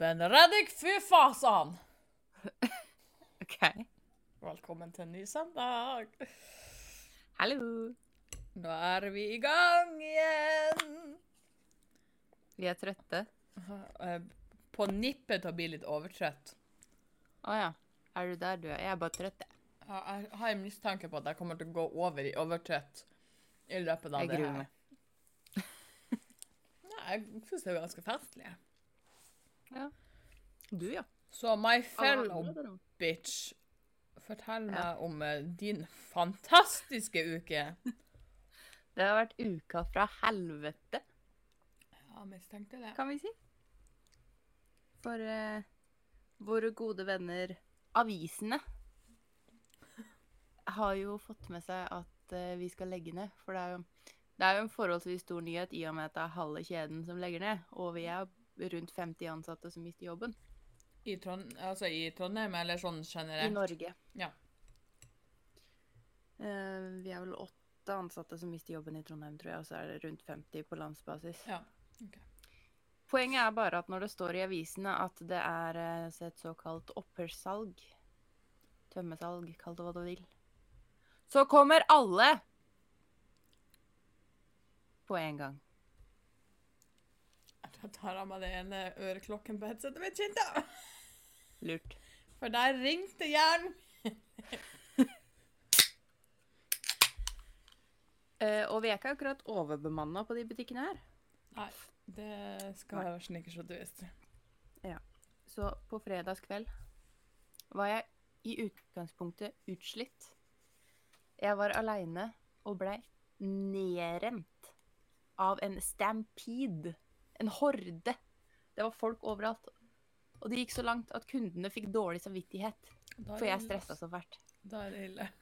Benedicte, fy fasan! OK. Velkommen til en ny søndag. Hallo. Nå er vi i gang igjen. Vi er trøtte. Eh, På nippet til å bli litt overtrøtt. Å ja. Er du der, du? Jeg er bare trøtt, jeg. Jeg har en mistanke på at jeg kommer til å gå over i overtrøtt i løpet av Jeg det gruer her. meg. Nei, jeg syns det er ganske festlig. Ja. Du, ja. Så my fellow bitch, fortell Ja. meg om eh, din fantastiske uke. Det har vært uka fra helvete, Ja, mistenkte det. kan vi si. For uh, våre gode venner avisene har jo fått med seg at uh, vi skal legge ned. For det er, jo, det er jo en forholdsvis stor nyhet i og med at det er halve kjeden som legger ned. Og vi er rundt 50 ansatte som mister jobben. I, Trond altså, I Trondheim, eller sånn generelt? I? Norge. Ja. Uh, vi er vel åtte ansatte som mister jobben i Trondheim, tror jeg, og så er det rundt 50 på landsbasis. Ja. ok. Poenget er bare at når det står i avisene at det er så et såkalt opphørssalg, tømmesalg, kall det hva du vil, så kommer alle på en gang. Da tar jeg meg det ene øreklokken på headsetet mitt, kjente Lurt. For der ringte hjernen. uh, og vi er ikke akkurat overbemanna på de butikkene her. Nei, det skal snickers og Ja. Så på fredagskveld var jeg i utgangspunktet utslitt. Jeg var aleine og blei nedrent av en stampede. En horde. Det var folk overalt. Og det gikk så langt at kundene fikk dårlig samvittighet. For jeg stressa så fælt. Da er det ille.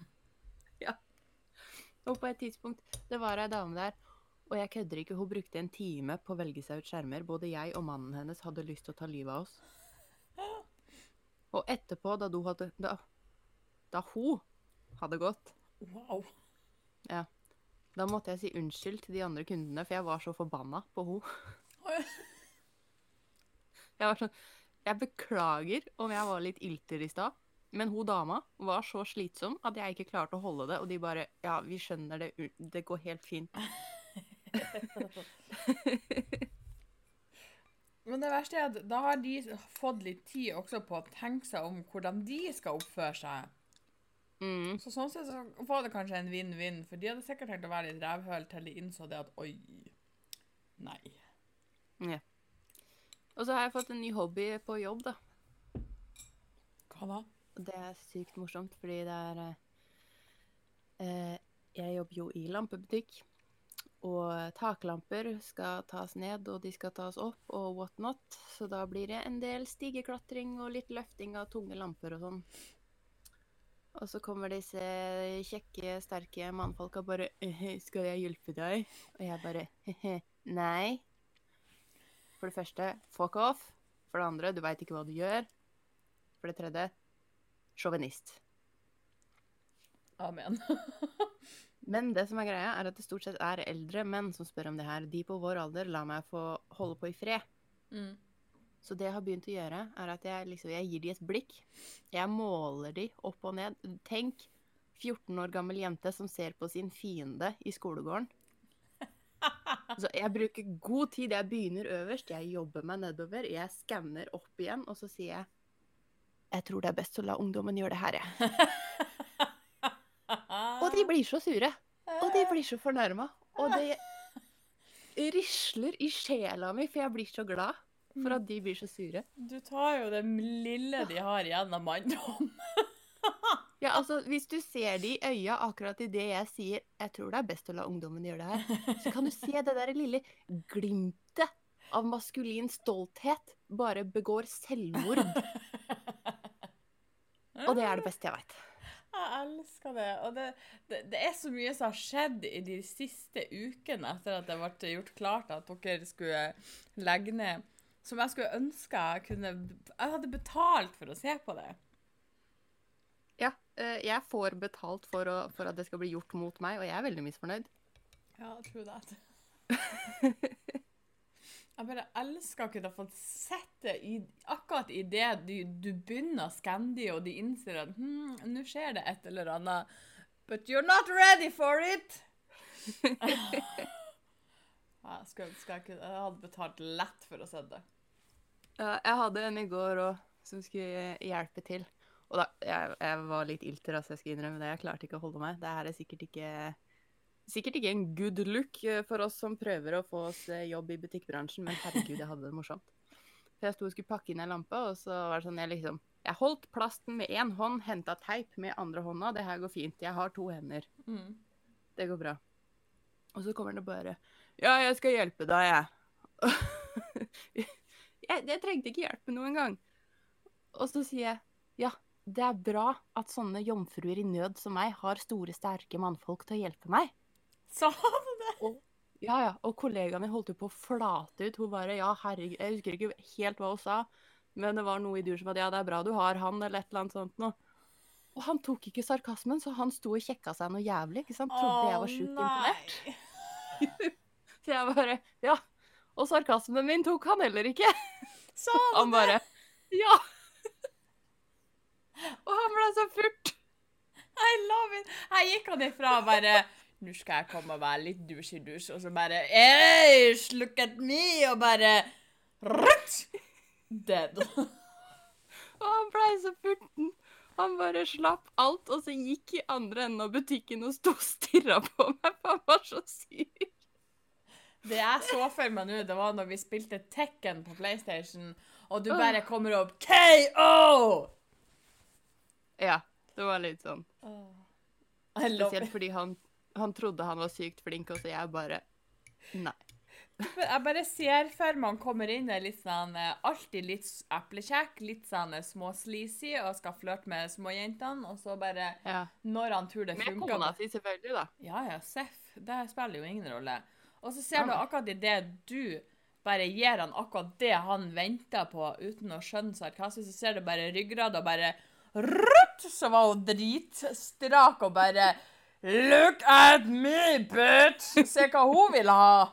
Og på et tidspunkt, det var ei dame der, og jeg kødder ikke, hun brukte en time på å velge seg ut skjermer. Både jeg og mannen hennes hadde lyst til å ta livet av oss. Og etterpå, da, du hadde, da, da hun hadde gått, Wow. da måtte jeg si unnskyld til de andre kundene, for jeg var så forbanna på henne. Jeg var sånn Jeg beklager om jeg var litt ilter i stad, men hun dama var så slitsom at jeg ikke klarte å holde det, og de bare Ja, vi skjønner det, det går helt fint. Men det verste er at da har de fått litt tid også på å tenke seg om hvordan de skal oppføre seg. Mm. Så sånn sett så var det kanskje en vinn-vinn, for de hadde sikkert tenkt å være litt rævhøl til de innså det at oi, nei. Ja. Og så har jeg fått en ny hobby på jobb, da. Hva da? Det er sykt morsomt, fordi det er eh, eh, Jeg jobber jo i lampebutikk. Og taklamper skal tas ned, og de skal tas opp, og what not. Så da blir det en del stigeklatring og litt løfting av tunge lamper og sånn. Og så kommer disse kjekke, sterke mannfolka bare «Eh, 'Skal jeg hjelpe deg?' Og jeg bare 'Nei'. For det første, fuck off. For det andre, du veit ikke hva du gjør. For det tredje, sjåvinist. Amen. Men det som er greia, er at det stort sett er eldre menn som spør om det her. De på vår alder lar meg få holde på i fred. Mm. Så det jeg har begynt å gjøre, er at jeg, liksom, jeg gir de et blikk. Jeg måler de opp og ned. Tenk 14 år gammel jente som ser på sin fiende i skolegården. Så jeg bruker god tid. Jeg begynner øverst, jeg jobber meg nedover. Jeg skanner opp igjen, og så sier jeg Jeg tror det er best å la ungdommen gjøre det her, jeg. Og de blir så sure. Og de blir så fornærma. Og det risler i sjela mi, for jeg blir så glad for at de blir så sure. Du tar jo det lille de har igjen av manndom. Ja, altså, Hvis du ser de i øya akkurat det jeg sier 'jeg tror det er best å la ungdommen gjøre det her', så kan du se det der lille glimtet av maskulin stolthet bare begår selvmord. Og det er det beste jeg veit. Jeg elsker det. Og det, det, det er så mye som har skjedd i de siste ukene etter at det ble gjort klart at dere skulle legge ned, som jeg skulle ønske jeg kunne Jeg hadde betalt for å se på det. Eh, jeg får betalt for, å, for at det skal bli gjort mot meg, og jeg er veldig misfornøyd. Ja, true that. Jeg bare elsker å kunne få sett det i, akkurat i det du, du begynner å skanne de, og de innser at hm, nå skjer det et eller annet. But you're not ready for it! jeg, skulle ønske jeg, kunne, jeg hadde betalt lett for å se det. Ja, jeg hadde en i går òg som skulle hjelpe til. Og da, jeg, jeg var litt ilter, altså jeg skal innrømme det. Jeg klarte ikke å holde meg. Det her er sikkert ikke, sikkert ikke en good look eh, for oss som prøver å få oss eh, jobb i butikkbransjen, men herregud, jeg hadde det morsomt. For jeg sto og skulle pakke inn ei lampe, og så var det sånn jeg liksom Jeg holdt plasten med én hånd, henta teip med andre hånda. Det her går fint. Jeg har to hender. Mm. Det går bra. Og så kommer det bare Ja, jeg skal hjelpe deg, jeg. jeg. Jeg trengte ikke hjelp med noe engang. Og så sier jeg ja, det er bra at sånne jomfruer i nød som meg har store, sterke mannfolk til å hjelpe meg. Sa du det? Ja, ja. Og kollegaen min holdt jo på å flate ut. Hun bare ja, herregud Jeg husker ikke helt hva hun sa, men det var noe i dur som at ja, det er bra du har han, eller et eller annet sånt noe. Og han tok ikke sarkasmen, så han sto og kjekka seg noe jævlig. ikke sant? Trodde jeg var sjukt imponert. Så jeg bare Ja. Og sarkasmen min tok han heller ikke. Sa du Han bare Ja. Og han ble så furt. I love it! Her gikk han ifra bare Nå skal jeg komme og være litt dusj-dusj, og så bare Eish, look at me! Og bare Rutt! Dead. Og han ble så furten. Han bare slapp alt, og så gikk i andre enden av butikken og sto og stirra på meg, for han var så syk. Det jeg så for meg nå, det var når vi spilte Tekken på PlayStation, og du bare kommer opp KO! Ja, det var litt sånn. Oh, Spesielt fordi han, han trodde han var sykt flink, og så jeg bare Nei. Jeg bare ser for meg han kommer inn er litt sånn, eh, alltid litt eplekjekk, litt sånn eh, småsleazy og skal flørte med småjentene, og så bare Ja. Når han tror det funker Med kona si, selvfølgelig, da. Ja, ja, seff. Det spiller jo ingen rolle. Og så ser Ja, du akkurat i det du bare gir han akkurat det han venter på, uten å skjønne sarkasme, så ser du bare ryggrad og bare Rutt! Så var hun dritstrak og bare Look at me, bitch! Se hva hun vil ha!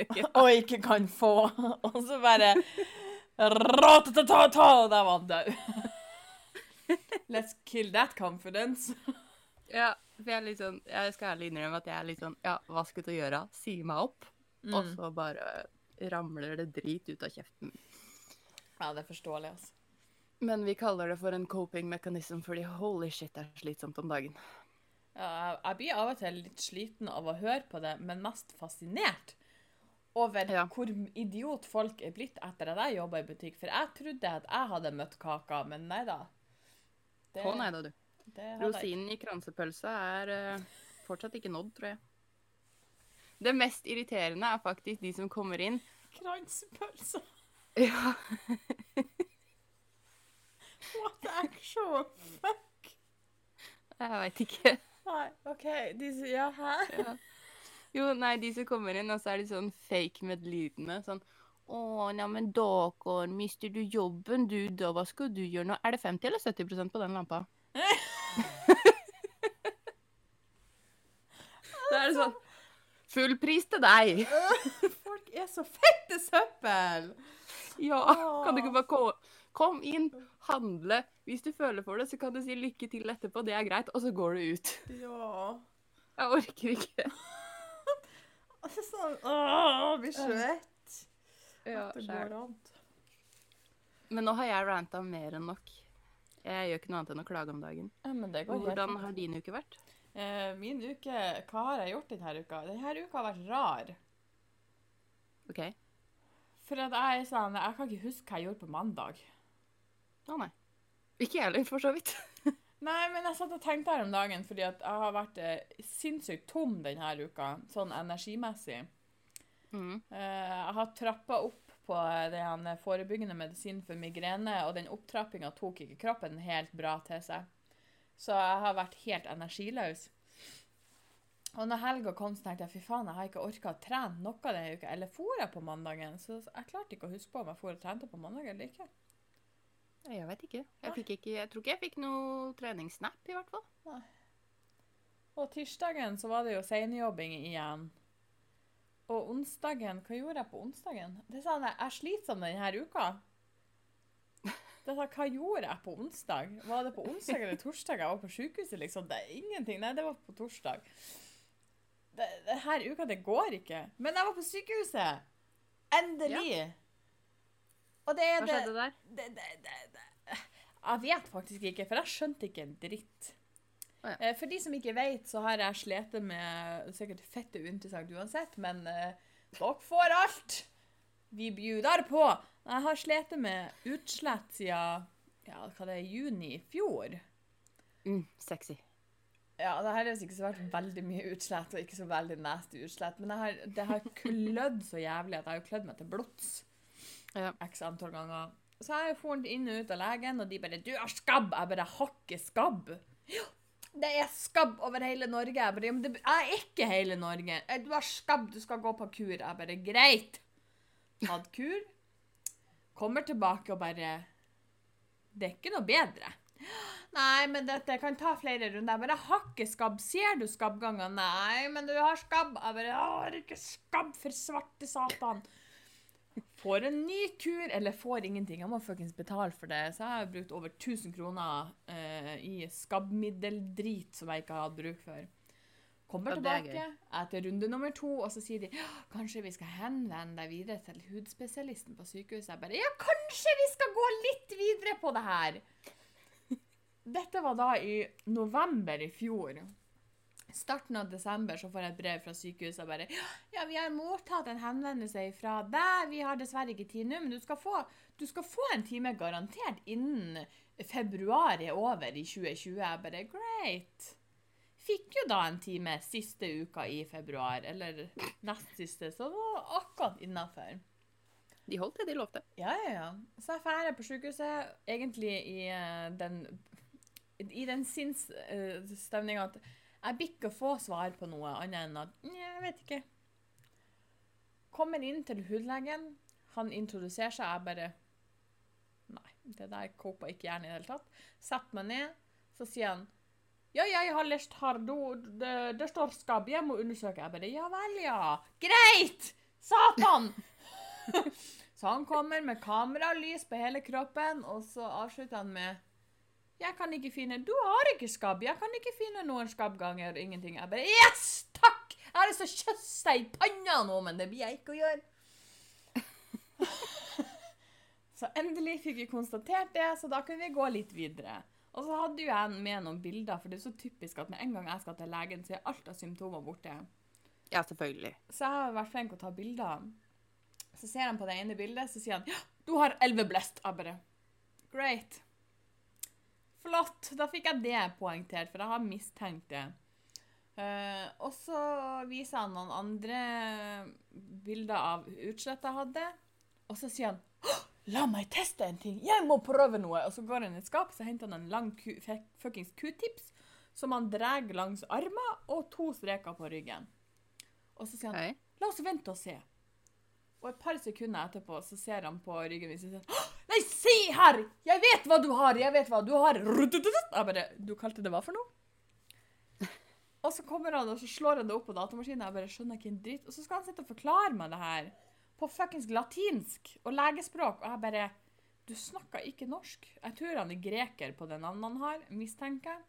Og ikke kan få. Og så bare Ratatata, og der var han død. Let's kill that confidence. Ja, for jeg er litt sånn Jeg skal ærlig innrømme at jeg er litt sånn Ja, hva skal du gjøre? Si meg opp. Og Mm. så bare ramler det drit ut av kjeften. Ja, det er forståelig, altså. Men vi kaller det for en coping mechanism fordi holy shit, det er slitsomt om dagen. Ja, jeg- blir av og til litt sliten av å høre på det, men mest fascinert over Ja. hvor idiot folk er blitt etter at jeg jobba i butikk. For jeg trodde at jeg hadde møtt kaka, men nei da. Det, Å nei da, du. Rosinen i kransepølsa er uh, fortsatt ikke nådd, tror jeg. Det mest irriterende er faktisk de som kommer inn Kransepølsa! Ja, What the actual fuck? jeg veit ikke. Nei, OK. De ja, hæ? Ja. Jo, nei, de som kommer inn, og så er de sånn fake medlidende. Sånn Å, neimen men dere, mister du jobben du, da? Hva skal du gjøre nå? Er det 50 eller 70% på den lampa? Da er det sånn Full pris til deg! Folk er så fette søppel! Ja, kan du ikke bare komme Kom inn, handle. Hvis du føler for det, så kan du si lykke til etterpå. Det er greit. Og så går du ut. Ja. Jeg orker ikke. Altså, sånn, Åh, blir svett. Ja, Det skjær. går an. Men nå har jeg ranta mer enn nok. Jeg gjør ikke noe annet enn å klage om dagen. Ja, men det går Hvordan har din uke vært? Eh, min uke Hva har jeg gjort denne uka? Denne uka har vært rar. OK. For at jeg sånn Jeg kan ikke huske hva jeg gjorde på mandag. Å nei. Ikke jeg heller, for så vidt. Nei, men jeg satt og tenkte her om dagen fordi at jeg har vært eh, sinnssykt tom denne uka, sånn energimessig. Mm. Eh, jeg har trappa opp på den forebyggende medisinen for migrene, og den opptrappinga tok ikke kroppen helt bra til seg. Så jeg har vært helt energiløs. Og når helga kom, så tenkte jeg fy faen, jeg har ikke orka å trene noe denne uka. Eller for jeg på mandagen? Så jeg klarte ikke å huske på om jeg for og trente på mandag eller ikke. Jeg vet ikke. Jeg, ikke. jeg tror ikke jeg fikk noe treningssnap, i hvert fall. Og tirsdagen så var det jo seinjobbing igjen. Og onsdagen Hva gjorde jeg på onsdagen? Det sa han, jeg er slitsom denne uka. Det sa, hva gjorde jeg på onsdag? Var det på onsdag eller torsdag jeg var på sykehuset? liksom? Det er ingenting. Nei, det var på torsdag. Det, det uka, det går ikke. Men jeg var på sykehuset! Endelig! Og det er Hva skjedde der? det, det, det, det. Jeg vet faktisk ikke, for jeg skjønte ikke en dritt. Oh, ja. Eh, For de som ikke vet, så har jeg slitt med sikkert fette uinteressant uansett, men uh, dere får alt! Vi bjuder på! Jeg har slitt med utslett siden ja, hva det er, juni i fjor. Mm, sexy. Ja, det har ikke så vært veldig mye utslett, og ikke så veldig nasty utslett, men har, det har klødd så jævlig at jeg har klødd meg til blods Ja. x antall ganger. Så har jeg foren inn og ut av legen, og de bare 'Du har skabb!' Jeg bare 'Har ikke skabb'. Ja, det er skabb over hele Norge. Jeg bare men det er ikke hele Norge'. «Eh, 'Du har skabb, du skal gå på kur'. Jeg bare 'Greit'. Hadde kur. Kommer tilbake og bare 'Det er ikke noe bedre'. Nei, men dette kan ta flere runder. Jeg bare har ikke skabb'. Ser du skabbganger? Nei, men du har skabb. Jeg bare 'Jeg har ikke skabb, for svarte satan'. Får en ny kur, eller får ingenting. Jeg må fuckings betale for det. Så jeg har brukt over 1000 kroner eh, i skabbmiddeldrit som jeg ikke har hatt bruk for. Kommer er tilbake etter runde nummer to, og så sier de kanskje vi skal henvende deg videre til hudspesialisten på sykehuset. Jeg bare ja, kanskje vi skal gå litt videre på det her. Dette var da i november i fjor. Starten av desember så får jeg et brev fra sykehuset bare Ja, vi har mottatt en henvendelse fra deg. Vi har dessverre ikke tid nå, men du skal, få, du skal få en time garantert innen februar er over i 2020. Jeg bare Great. Fikk jo da en time siste uka i februar, eller nest siste, så det var akkurat innafor. De holdt det de lovte. Ja, ja, ja. Så jeg drar på sykehuset, egentlig i eh, den i den sinnsstemninga at jeg blir ikke å få svar på noe annet enn at Jeg vet ikke. Kommer inn til hudlegen. Han introduserer seg. Jeg bare Nei, det der copa ikke gjerne i det hele tatt. Setter meg ned. Så sier han ja, jeg har lest her. Du- Det, det står skabb. Jeg må undersøke. Jeg bare Ja vel, ja. Greit! Satan! så han kommer med kamera lys på hele kroppen, og så avslutter han med jeg kan ikke finne Du har ikke skabb. Jeg kan ikke finne noen skabbganger. Ingenting. Jeg bare Yes! Takk! Jeg har lyst til å kysse deg i panna nå, men det blir jeg ikke å gjøre. så endelig fikk vi konstatert det, så da kunne vi gå litt videre. Og så hadde jo jeg med noen bilder, for det er så typisk at med en gang jeg skal til legen, så er alt av symptomer borte. Ja, selvfølgelig. Så jeg har vært flink til å ta bilder. Så ser han på det ene bildet, så sier han ja, du har elveblest. Jeg bare Great. Flott. Da fikk jeg det poengtert, for jeg har mistenkt det. Uh, og så viser han noen andre bilder av utslett jeg hadde. Og så sier han «Hå! La meg teste en ting! Jeg må prøve noe! Og så går han i et skap, så henter han en lang fuckings q-tips som han drar langs armen og to streker på ryggen. Og så sier han Hei. La oss vente og se. Og et par sekunder etterpå så ser han på ryggen min og sier «Åh, Nei, se her! Jeg vet hva du har! Jeg vet hva du har! Jeg bare Du kalte det hva for noe? Og så kommer han og så slår han det opp på datamaskinen. Jeg bare skjønner ikke en dritt. Og så skal han sitte og forklare meg det her på fuckings latinsk og legespråk. Og jeg bare Du snakker ikke norsk. Jeg tror han er greker på det navnet han har, mistenker jeg.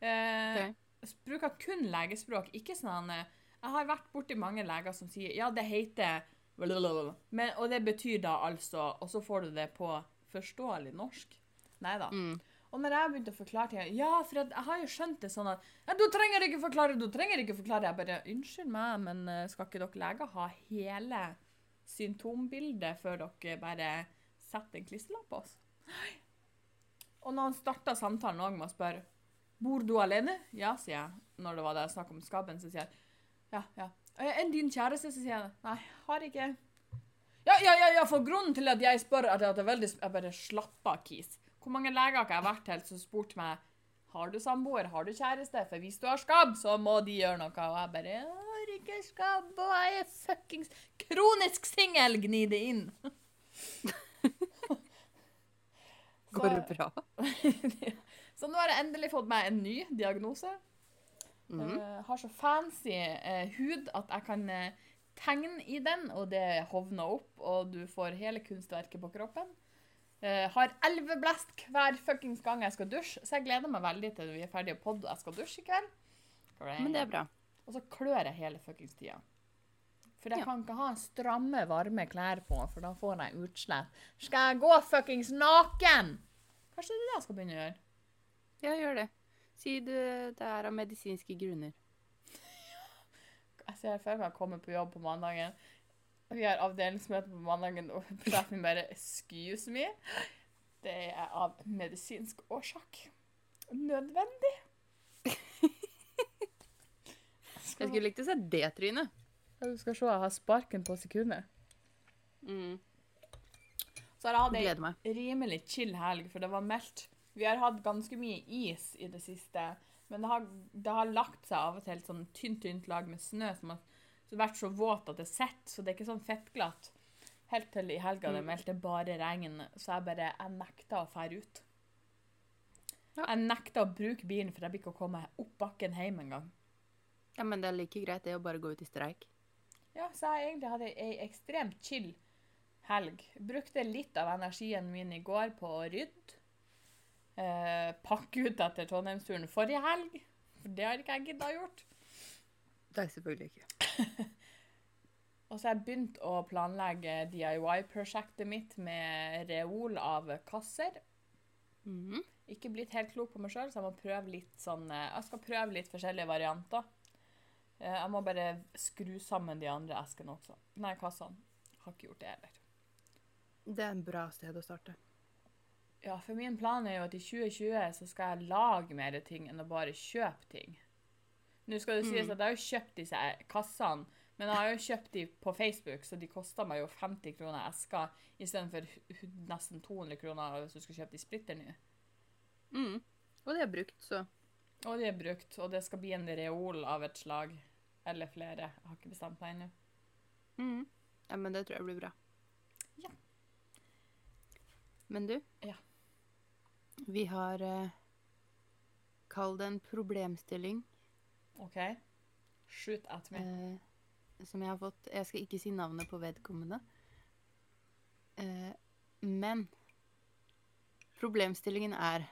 Eh, okay. Bruker kun legespråk. Ikke sånn han eh, Jeg har vært borti mange leger som sier ja, det heter men, Og det betyr da altså Og så får du det på forståelig norsk. Nei da. Mm. Og når jeg begynte å forklare til henne, Ja, for jeg har jo skjønt det sånn at ja, Du trenger ikke forklare, du trenger ikke forklare. Jeg bare Unnskyld meg, men eh, skal ikke dere leger ha hele symptombildet før dere bare setter en klisterlapp på oss? Nei. Og når han starta samtalen òg med å spørre Bor du alene? Ja, sier jeg. Når det var det snakk om skabben, så sier jeg ja, ja. «Eh, Enn din kjæreste? Så sier jeg nei, har ikke. Ja, ja, ja, ja, for grunnen til at jeg spør, er at jeg, er veldig Jeg bare slapp av, Kis. Hvor mange leger har jeg vært til som spurte meg har du samboer, har du kjæreste? For hvis du har skabb, så må de gjøre noe. Og jeg bare jeg har ikke skabb, og jeg er fuckings kronisk singel. Gni det inn. Går det bra? så nå har jeg endelig fått meg en ny diagnose. Mhm. Eh, har så fancy eh, hud at jeg kan eh, tegn i den, og det hovner opp, og du får hele kunstverket på kroppen. Uh, har elveblest hver fuckings gang jeg skal dusje, så jeg gleder meg veldig til vi er ferdige å podde og jeg skal dusje i kveld. Men det er bra. Og så klør jeg hele fuckings tida. For jeg Ja. kan ikke ha stramme, varme klær på, for da får jeg utslett. Skal jeg gå fuckings naken? Kanskje det er det jeg skal begynne å gjøre? Ja, gjør det. Si du det er av medisinske grunner. Jeg ser for meg å komme på jobb på mandagen. Vi har avdelingsmøte på mandagen, og praten bare 'excuse me'. Det er av medisinsk årsak. Nødvendig. Jeg skulle likt å se det trynet. Du skal se, jeg har sparken på sekundet. Mm. Så jeg hatt ei rimelig chill helg, for det var meldt. Vi har hatt ganske mye is i det siste, men det har, det har lagt seg av og til et sånn tynt, tynt lag med snø som har vært så våt at det sitter, så det er ikke sånn fettglatt. Helt til i helga det Mm. meldte bare regn, så jeg bare jeg nekta å fære ut. Ja. Jeg nekta å bruke bilen, for jeg blir ikke å komme opp bakken hjem engang. Ja, men det er like greit det å bare gå ut i streik. Ja, så jeg egentlig hadde ei ekstremt chill helg. Brukte litt av energien min i går på å rydde. Eh, pakke ut etter Trondheimsturen forrige helg. For det har ikke jeg gidda gjort. Det er selvfølgelig ikke. Og så har jeg begynt å planlegge DIY-prosjektet mitt med reol av kasser. Mhm. Ikke blitt helt klok på meg sjøl, så jeg må prøve litt sånn eh, Jeg skal prøve litt forskjellige varianter. Eh, Jeg må bare skru sammen de andre eskene også. Nei, kassene. Har ikke gjort det heller. Det er en bra sted å starte. Ja, for min plan er jo at i 2020 så skal jeg lage mer ting enn å bare kjøpe ting. Nå skal det sies Mm. at jeg har jo kjøpt disse kassene, men jeg har jo kjøpt de på Facebook, så de koster meg jo 50 kroner eska istedenfor nesten 200 kroner hvis du skal kjøpe de splitter nå. Mm. Og det er brukt, så Og de er brukt, og det skal bli en reol av et slag. Eller flere. Jeg har ikke bestemt meg ennå. Mhm. Ja, men det tror jeg blir bra. Ja. Men du? Ja. Vi har eh, Kall det en problemstilling OK? Shoot at me. eh, som jeg har fått Jeg skal ikke si navnet på vedkommende. Eh, men problemstillingen er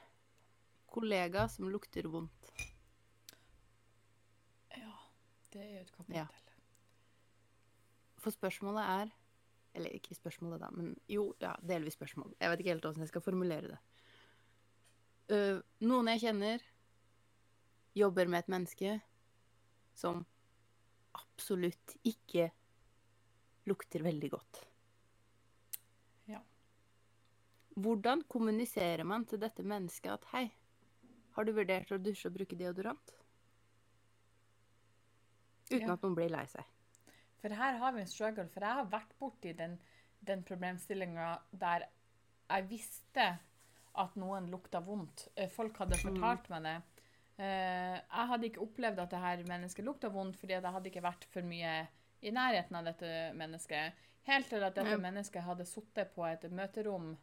kollega som lukter vondt. Ja, det er jo et kapittel. Ja. For spørsmålet er Eller ikke spørsmålet, da, men jo, ja, delvis spørsmål. Jeg vet ikke helt hvordan jeg skal formulere det. Øh, noen jeg kjenner, jobber med et menneske som absolutt ikke lukter veldig godt. Ja. Hvordan kommuniserer man til dette mennesket at hei, har du vurdert å dusje og bruke deodorant? Uten Ja. at noen blir lei seg. For her har vi en struggle, for jeg har vært borti den, den problemstillinga der jeg visste at noen lukta vondt. Eh, Folk hadde fortalt meg det. Eh, Jeg hadde ikke opplevd at det her mennesket lukta vondt, fordi jeg hadde ikke vært for mye i nærheten av dette mennesket. Helt til at dette Ja. mennesket hadde sittet på et møterom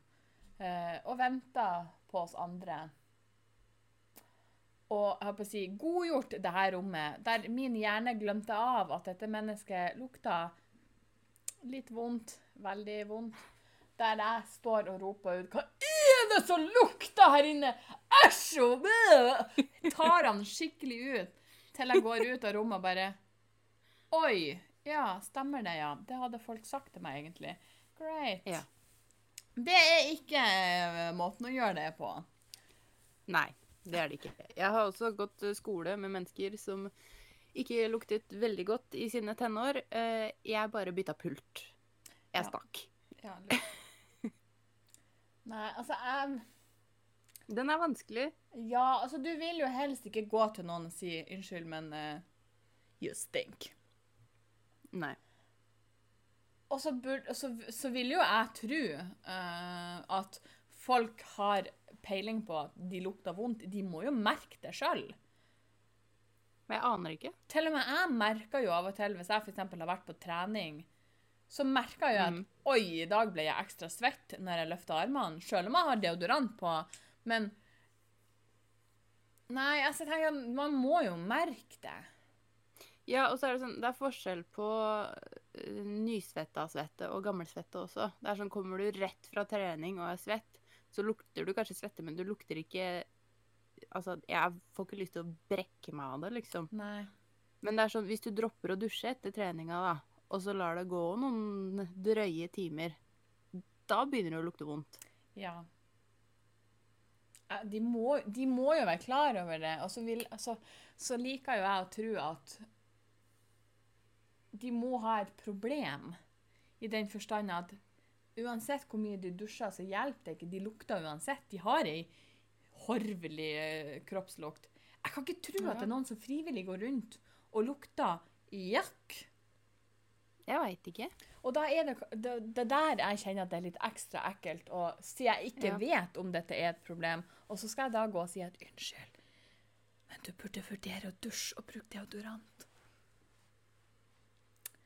eh, og venta på oss andre. Og jeg på å si, godgjort det her rommet, der min hjerne glemte av at dette mennesket lukta litt vondt, veldig vondt. Der jeg står og roper ut 'Hva er det som lukter her inne?' Æsj! og bæ!» Tar han skikkelig ut til jeg går ut av rommet og bare Oi! Ja, stemmer det, ja. Det hadde folk sagt til meg, egentlig. Great. Ja. Det er ikke eh, måten å gjøre det på. Nei, det er det ikke. Jeg har også gått eh, skole med mennesker som ikke luktet veldig godt i sine tenår. Eh, Jeg bare bytta pult. Jeg Ja. stakk. Ja, litt. Nei, altså jeg Den er vanskelig. Ja, altså du vil jo helst ikke gå til noen og si 'unnskyld, men uh, you stink'. Nei. Og så, burde, så, så vil jo jeg tro uh, at folk har peiling på at de lukter vondt. De må jo merke det sjøl. Men jeg aner ikke. Til og med jeg merker jo av og til, hvis jeg f.eks. har vært på trening, så merka jeg at mm. oi, i dag ble jeg ekstra svett når jeg løfter armene, sjøl om jeg har deodorant på. Men Nei, altså, jeg tenker man må jo merke det. Ja, og så er det sånn Det er forskjell på uh, nysvetta svette og gammelsvette også. Det er sånn, Kommer du rett fra trening og er svett, så lukter du kanskje svette, men du lukter ikke Altså, jeg får ikke lyst til å brekke meg av det, liksom. Nei. Men det er sånn, hvis du dropper å dusje etter treninga, da, og så lar det gå noen drøye timer, da begynner det å lukte vondt. Ja. Eh, De må, de må jo være klar over det. Og så, vil, altså, så liker jo jeg å tro at de må ha et problem. I den forstand at uansett hvor mye de dusjer, så hjelper det ikke. De lukter uansett. De har ei horvelig eh, kroppslukt. Jeg kan ikke tro at det er noen som frivillig går rundt og lukter jakk. Jeg veit ikke. Og da er det, det, det der jeg kjenner at det er litt ekstra ekkelt, og siden jeg ikke Ja. vet om dette er et problem, og så skal jeg da gå og si at unnskyld, men du burde vurdere å dusje og bruke deodorant.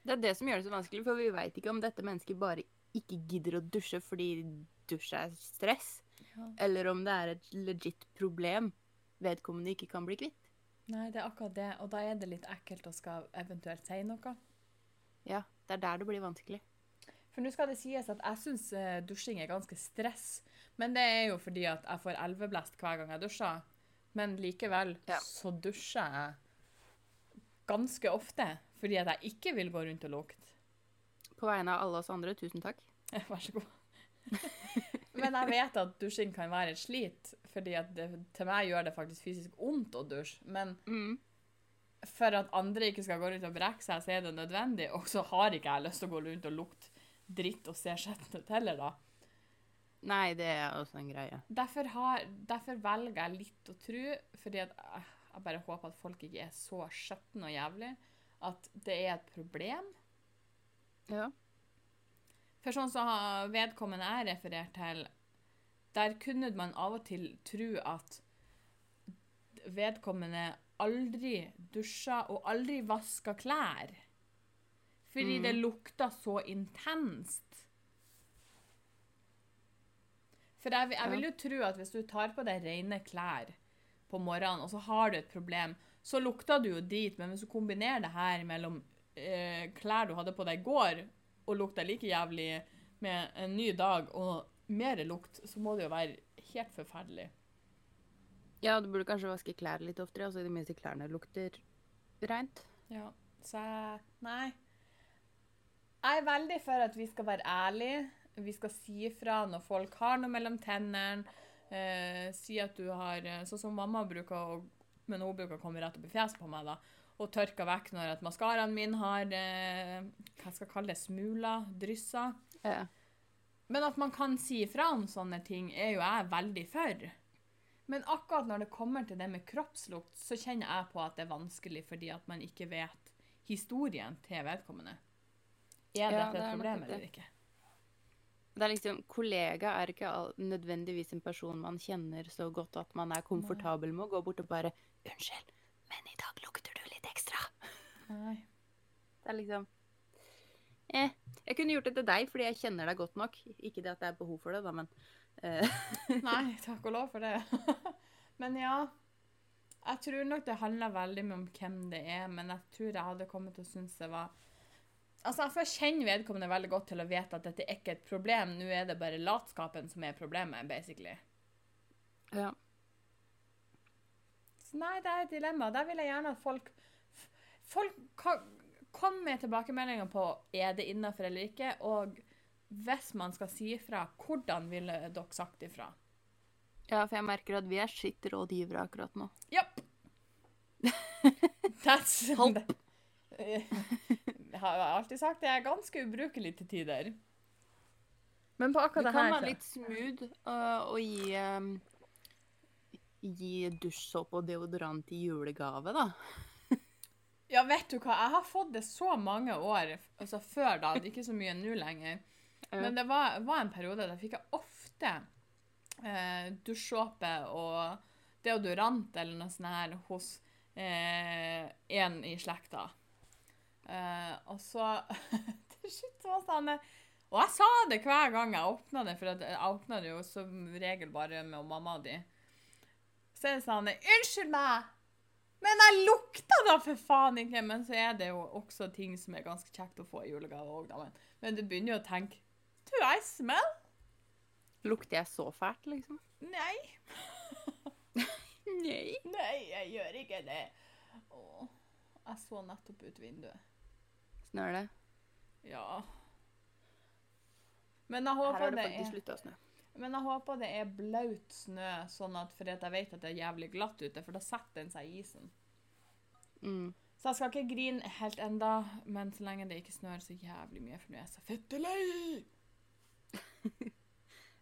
Det er det som gjør det så vanskelig, for vi veit ikke om dette mennesket bare ikke gidder å dusje fordi dusj er stress, Ja. eller om det er et legit problem vedkommende ikke kan bli kvitt. Nei, det er akkurat det, og da er det litt ekkelt å skal eventuelt si noe. Ja, det er der det blir vanskelig. For nå skal det sies at jeg syns dusjing er ganske stress, men det er jo fordi at jeg får elveblest hver gang jeg dusjer. Men likevel Ja. så dusjer jeg ganske ofte, fordi at jeg ikke vil gå rundt og lukte. På vegne av alle oss andre, tusen takk. Vær så god. Men jeg vet at dusjing kan være et slit, fordi at det, til meg gjør det faktisk fysisk vondt å dusje. Men Mm. For at andre ikke skal gå rundt og brekke seg, så er det nødvendig. Og så har ikke jeg lyst til å gå rundt og lukte dritt og se skjettent ut heller, da. Nei, det er også en greie. Derfor, har, derfor velger jeg litt å tro, fordi at jeg, bare håper at folk ikke er så skjetne og jævlig, at det er et problem. Ja. For sånn som vedkommende jeg refererte til, der kunne man av og til tro at vedkommende aldri dusja og aldri vaska klær. Fordi mm. det lukta så intenst. For jeg, jeg vil jo tro at hvis du tar på deg rene klær på morgenen, og så har du et problem, så lukter du jo drit, men hvis du kombinerer det her mellom eh, klær du hadde på deg i går, og lukta like jævlig med en ny dag og mer lukt, så må det jo være helt forferdelig. Ja, du burde kanskje vaske klær litt oftere, altså i det minste klærne lukter rent. Ja, så jeg Nei. Jeg er veldig for at vi skal være ærlige. Vi skal si ifra når folk har noe mellom tennene. Eh, si at du har eh, Sånn som mamma bruker å Men hun bruker å komme rett opp i fjeset på meg, da. Og tørke vekk når at maskaraen min har eh, Hva skal jeg kalle det? Smuler? Drysser. Ja. Men at man kan si ifra om sånne ting, er jo jeg veldig for. Men akkurat når det kommer til det med kroppslukt, så kjenner jeg på at det er vanskelig fordi at man ikke vet historien til vedkommende. Er Ja, dette det et problem eller ikke? Det er liksom, Kollega er ikke nødvendigvis en person man kjenner så godt at man er komfortabel med å gå bort og bare 'Unnskyld, men i dag lukter du litt ekstra'. Nei. Det er liksom Eh. Jeg kunne gjort det til deg fordi jeg kjenner deg godt nok. Ikke det at det er behov for det, da, men Nei, takk og lov for det. men ja. Jeg tror nok det handler veldig mye om hvem det er, men jeg tror jeg hadde kommet til å synes det var Altså, Jeg får kjenne vedkommende veldig godt til å vite at dette er ikke et problem. Nå er det bare latskapen som er problemet, basically. ja. Så nei, det er et dilemma. Der vil jeg gjerne at folk Folk kan komme med tilbakemeldinger på er det innafor eller ikke, og hvis man skal si ifra, hvordan ville dere sagt ifra? ja, for jeg merker at vi er skitt rådgivere akkurat nå. Ja! That's Help. Jeg har alltid sagt det er ganske ubrukelig til tider. Men på akkurat det kan være litt smooth uh, og gi um, Gi dusjsåpe og deodorant i julegave, da. Ja, vet du hva? Jeg har fått det så mange år, altså før da, det er ikke så mye nå lenger. Men det var, var en periode der fikk jeg ofte eh, dusjsåpe og deodorant eller noe sånt her hos eh, en i slekta. Eh, og så til slutt var sånn Og jeg sa det hver gang jeg åpna det, for jeg åpna det jo som regel bare med mamma di. Så er det sånn Unnskyld meg! Men jeg lukter da for faen ikke! Men så er det jo også ting som er ganske kjekt å få i julegave òg, da. Men du begynner jo å tenke Do I smell? Lukter jeg så fælt, liksom? Nei. Nei. Nei, jeg gjør ikke det. Åh, jeg så nettopp ut vinduet. Snør det? Ja. Men jeg Her har det faktisk slutta å snø. Men jeg håper det er blaut snø, sånn at for jeg vet at det er jævlig glatt ute, for da setter den seg i isen. Mm. Så jeg skal ikke grine helt enda, men så lenge det ikke snør så jævlig mye, for nå er jeg så fettelei!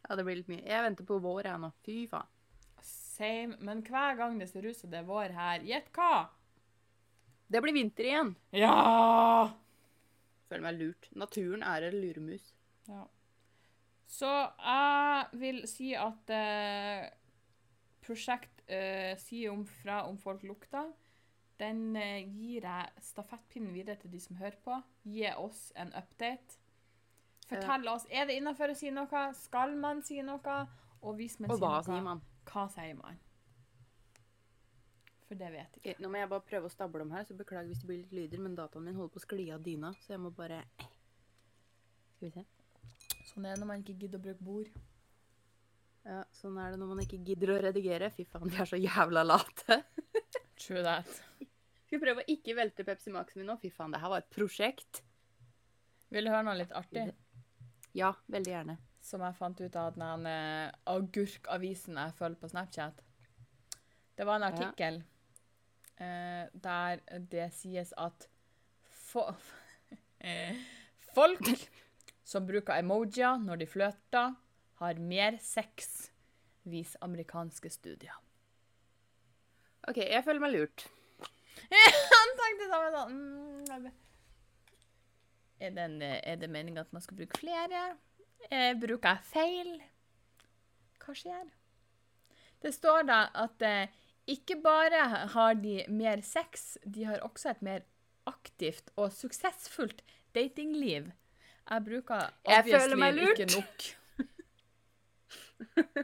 Ja, det blir litt mye. Jeg venter på vår, her nå. Fy faen. Same. Men hver gang det ser ut som det er vår her, gjett hva? Det blir vinter igjen. Ja! Føler meg lurt. Naturen er en luremus. ja. Så jeg vil si at eh, prosjekt eh, sier om fra om folk lukter. Den eh, gir jeg stafettpinnen videre til de som hører på. Gi oss en update. Fortell oss er det innafor å si noe. Skal man si noe? Og hvis man Og sier hva noe, sier man? hva sier man? For det vet jeg ikke. Nå må jeg bare prøve å stable om her, så beklager hvis det blir litt lyder, men dataen min holder på å skli av dyna, så jeg må bare Skal vi se. Sånn er det når man ikke gidder å bruke bord. Ja, sånn er det når man ikke gidder å redigere. Fy faen, vi er så jævla late. True that. Skal vi prøve å ikke velte Pepsi Max-en min nå? Fy faen, det her var et prosjekt. Vil du høre noe litt artig? Ja, veldig gjerne. Som jeg fant ut av den eh, agurkavisen jeg følger på Snapchat. Det var en Ja. artikkel eh, der det sies at fo eh, folk som bruker emojier når de flørter, har mer sex, viser amerikanske studier. OK, jeg føler meg lurt. Han tenkte samme sånn mm, Er det, er det meningen at man skal bruke flere? Eh, bruker jeg feil? Hva skjer? Det står da at eh, ikke bare har de mer sex, de har også et mer aktivt og suksessfullt datingliv. Jeg bruker obviously ikke nok.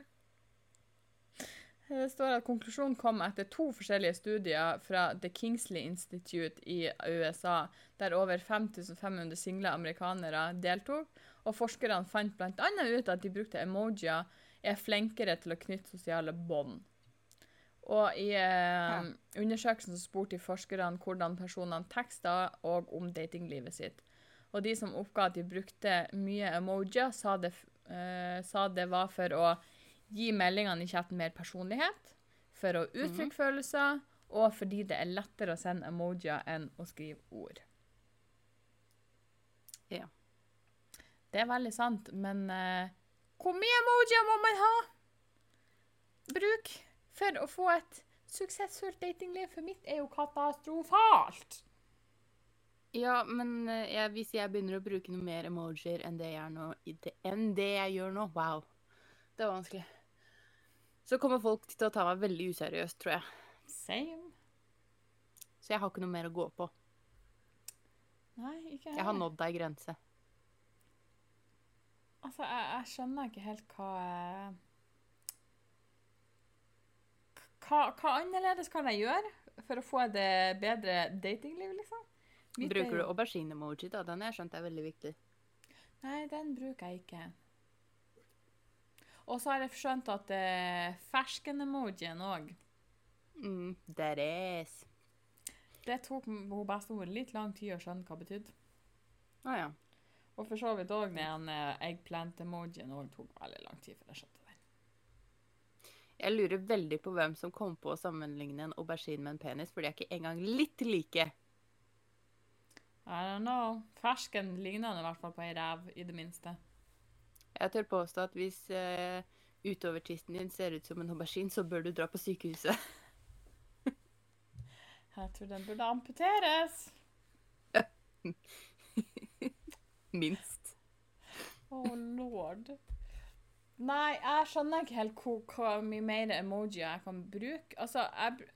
Det står at konklusjonen kom etter to forskjellige studier fra The Kingsley Institute i USA, der over 5500 single amerikanere deltok, og forskerne fant bl.a. ut at de brukte emojier er flinkere til å knytte sosiale bånd. Og i eh, undersøkelsen så spurte de forskerne hvordan personene teksta og om datinglivet sitt. Og de som oppga at de brukte mye emojier, sa det, eh, sa det var for å gi meldingene i chatten mer personlighet, for å uttrykke følelser, og fordi det er lettere å sende emojier enn å skrive ord. Ja. Det er veldig sant, men uh, hvor mye emojier må man ha? Bruk for å få et suksessfullt datingliv, for mitt er jo katastrofalt. Ja, men eh, jeg, hvis jeg begynner å bruke noe mer emojier enn det jeg, er nå, enn det jeg gjør nå Wow. Det var vanskelig. Så kommer folk til å ta meg veldig useriøst, tror jeg. Same. Så jeg har ikke noe mer å gå på. Nei, ikke Jeg har nådd ei grense. Altså, jeg, jeg skjønner ikke helt hva jeg... hva, hva annerledes kan jeg gjøre for å få et eh, bedre datingliv, liksom? Mitt er Bruker du aubergine-emoji, da? Den har jeg skjønt er veldig viktig. Nei, den bruker jeg ikke. Og så har jeg skjønt at det er fersken-emojien òg Mm, that is. Det tok hun bestemor litt lang tid å skjønne hva betydde. Ah, ja. Og for så vidt òg den uh, eggplant-emojien òg tok veldig lang tid før jeg skjønte den. Jeg lurer veldig på hvem som kom på å sammenligne en aubergine med en penis, for de er ikke engang litt like. I don't know. Fersken ligner i hvert fall på ei rev, i det minste. Jeg tør påstå at hvis uh, utovertisten din ser ut som en aubergine, så bør du dra på sykehuset. Jeg tror den burde amputeres. Minst. Oh lord. Nei, jeg skjønner ikke helt hvor, hvor mye mer emoji jeg kan bruke. Altså, jeg,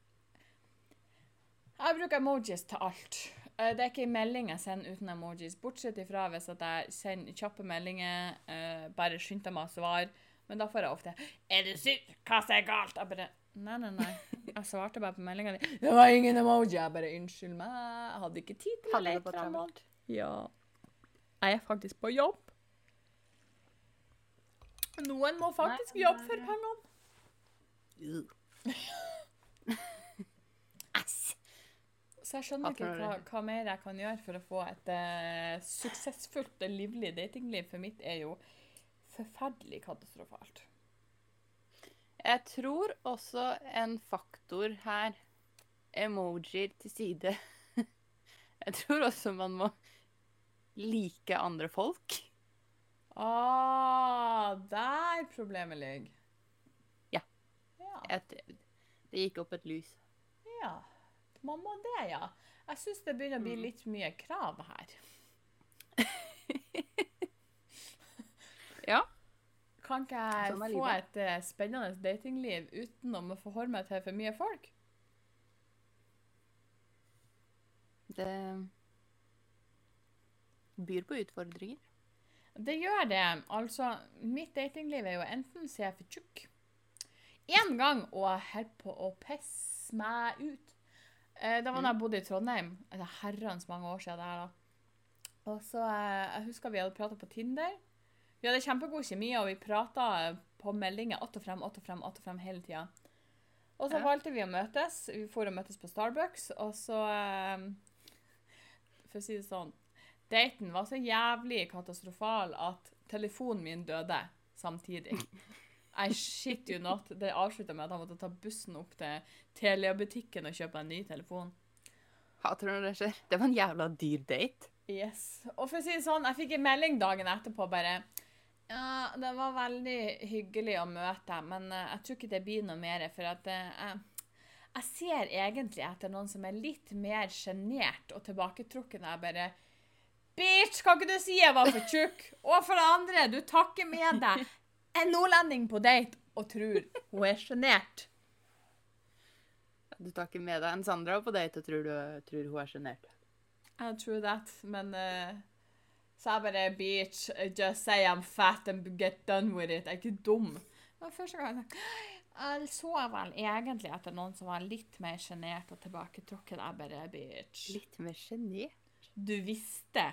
jeg bruker emojis til alt. Eh, Det er ikke en melding jeg sender uten emojis, bortsett ifra hvis at jeg sender kjappe meldinger, uh, bare skynder meg å svare. Men da får jeg ofte 'Er du syk? Hva er galt?' Jeg bare Nei, nei, nei. Jeg svarte bare på meldinga di. Det var ingen emoji. Jeg bare unnskyld meg. Jeg hadde ikke tid til å lete på fram Ja. Jeg er faktisk på jobb. Noen må faktisk Nei, jobbe for pengene. Så jeg skjønner ikke hva, hva mer jeg kan gjøre for å få et uh, suksessfullt, livlig datingliv. For mitt er jo forferdelig katastrofalt. Jeg tror også en faktor her Emojier til side. Jeg tror også man må like andre folk. Ah, der problemet ligger. Ja. Ja. Jeg, det gikk opp et lys. ja. Man må det, ja. Jeg syns det begynner å bli Mm. litt mye krav her. Ja. Kan ikke jeg Sånn få livet. et uh, spennende datingliv uten å forholde meg til for mye folk? Det byr på utfordringer. Det gjør det. Altså, mitt datingliv er jo enten så jeg er for tjukk En gang og jeg holder på å pisse meg ut. Eh, det var da jeg bodde i Trondheim. Det er herrens mange år siden det her, da. Og så, eh, Jeg husker vi hadde prata på Tinder. Vi hadde kjempegod kjemi, og vi prata på meldinger att og frem, att og frem, att og frem hele tida. Og så Ja. valgte vi å møtes. Vi for å møtes på Starbucks, og så eh, For å si det sånn Daten var så jævlig katastrofal at telefonen min døde samtidig. I shit you not. Det avslutta med at han måtte ta bussen opp til Telia-butikken og kjøpe en ny telefon. Hater når det skjer. Det var en jævla dyr date. Yes. Og for å si det sånn, jeg fikk en melding dagen etterpå bare Ja, det var veldig hyggelig å møte deg, men eh, jeg tror ikke det blir noe mer, for at eh, jeg, jeg ser egentlig etter noen som er litt mer sjenert og tilbaketrukket. Jeg bare Bitch, kan ikke du si jeg var for tjukk? Og for det andre, du takker med deg en nordlending på date og tror hun er sjenert. Du tar ikke med deg en Sandra på date og tror, du, tror hun er sjenert. I true that, men uh, Så jeg bare Bitch, just say I'm fat and get done with it. Jeg er ikke dum. Det var første gang jeg så vel egentlig etter noen som var litt mer sjenert og tilbaketrukket. Jeg bare Bitch. Litt mer sjenert? Du visste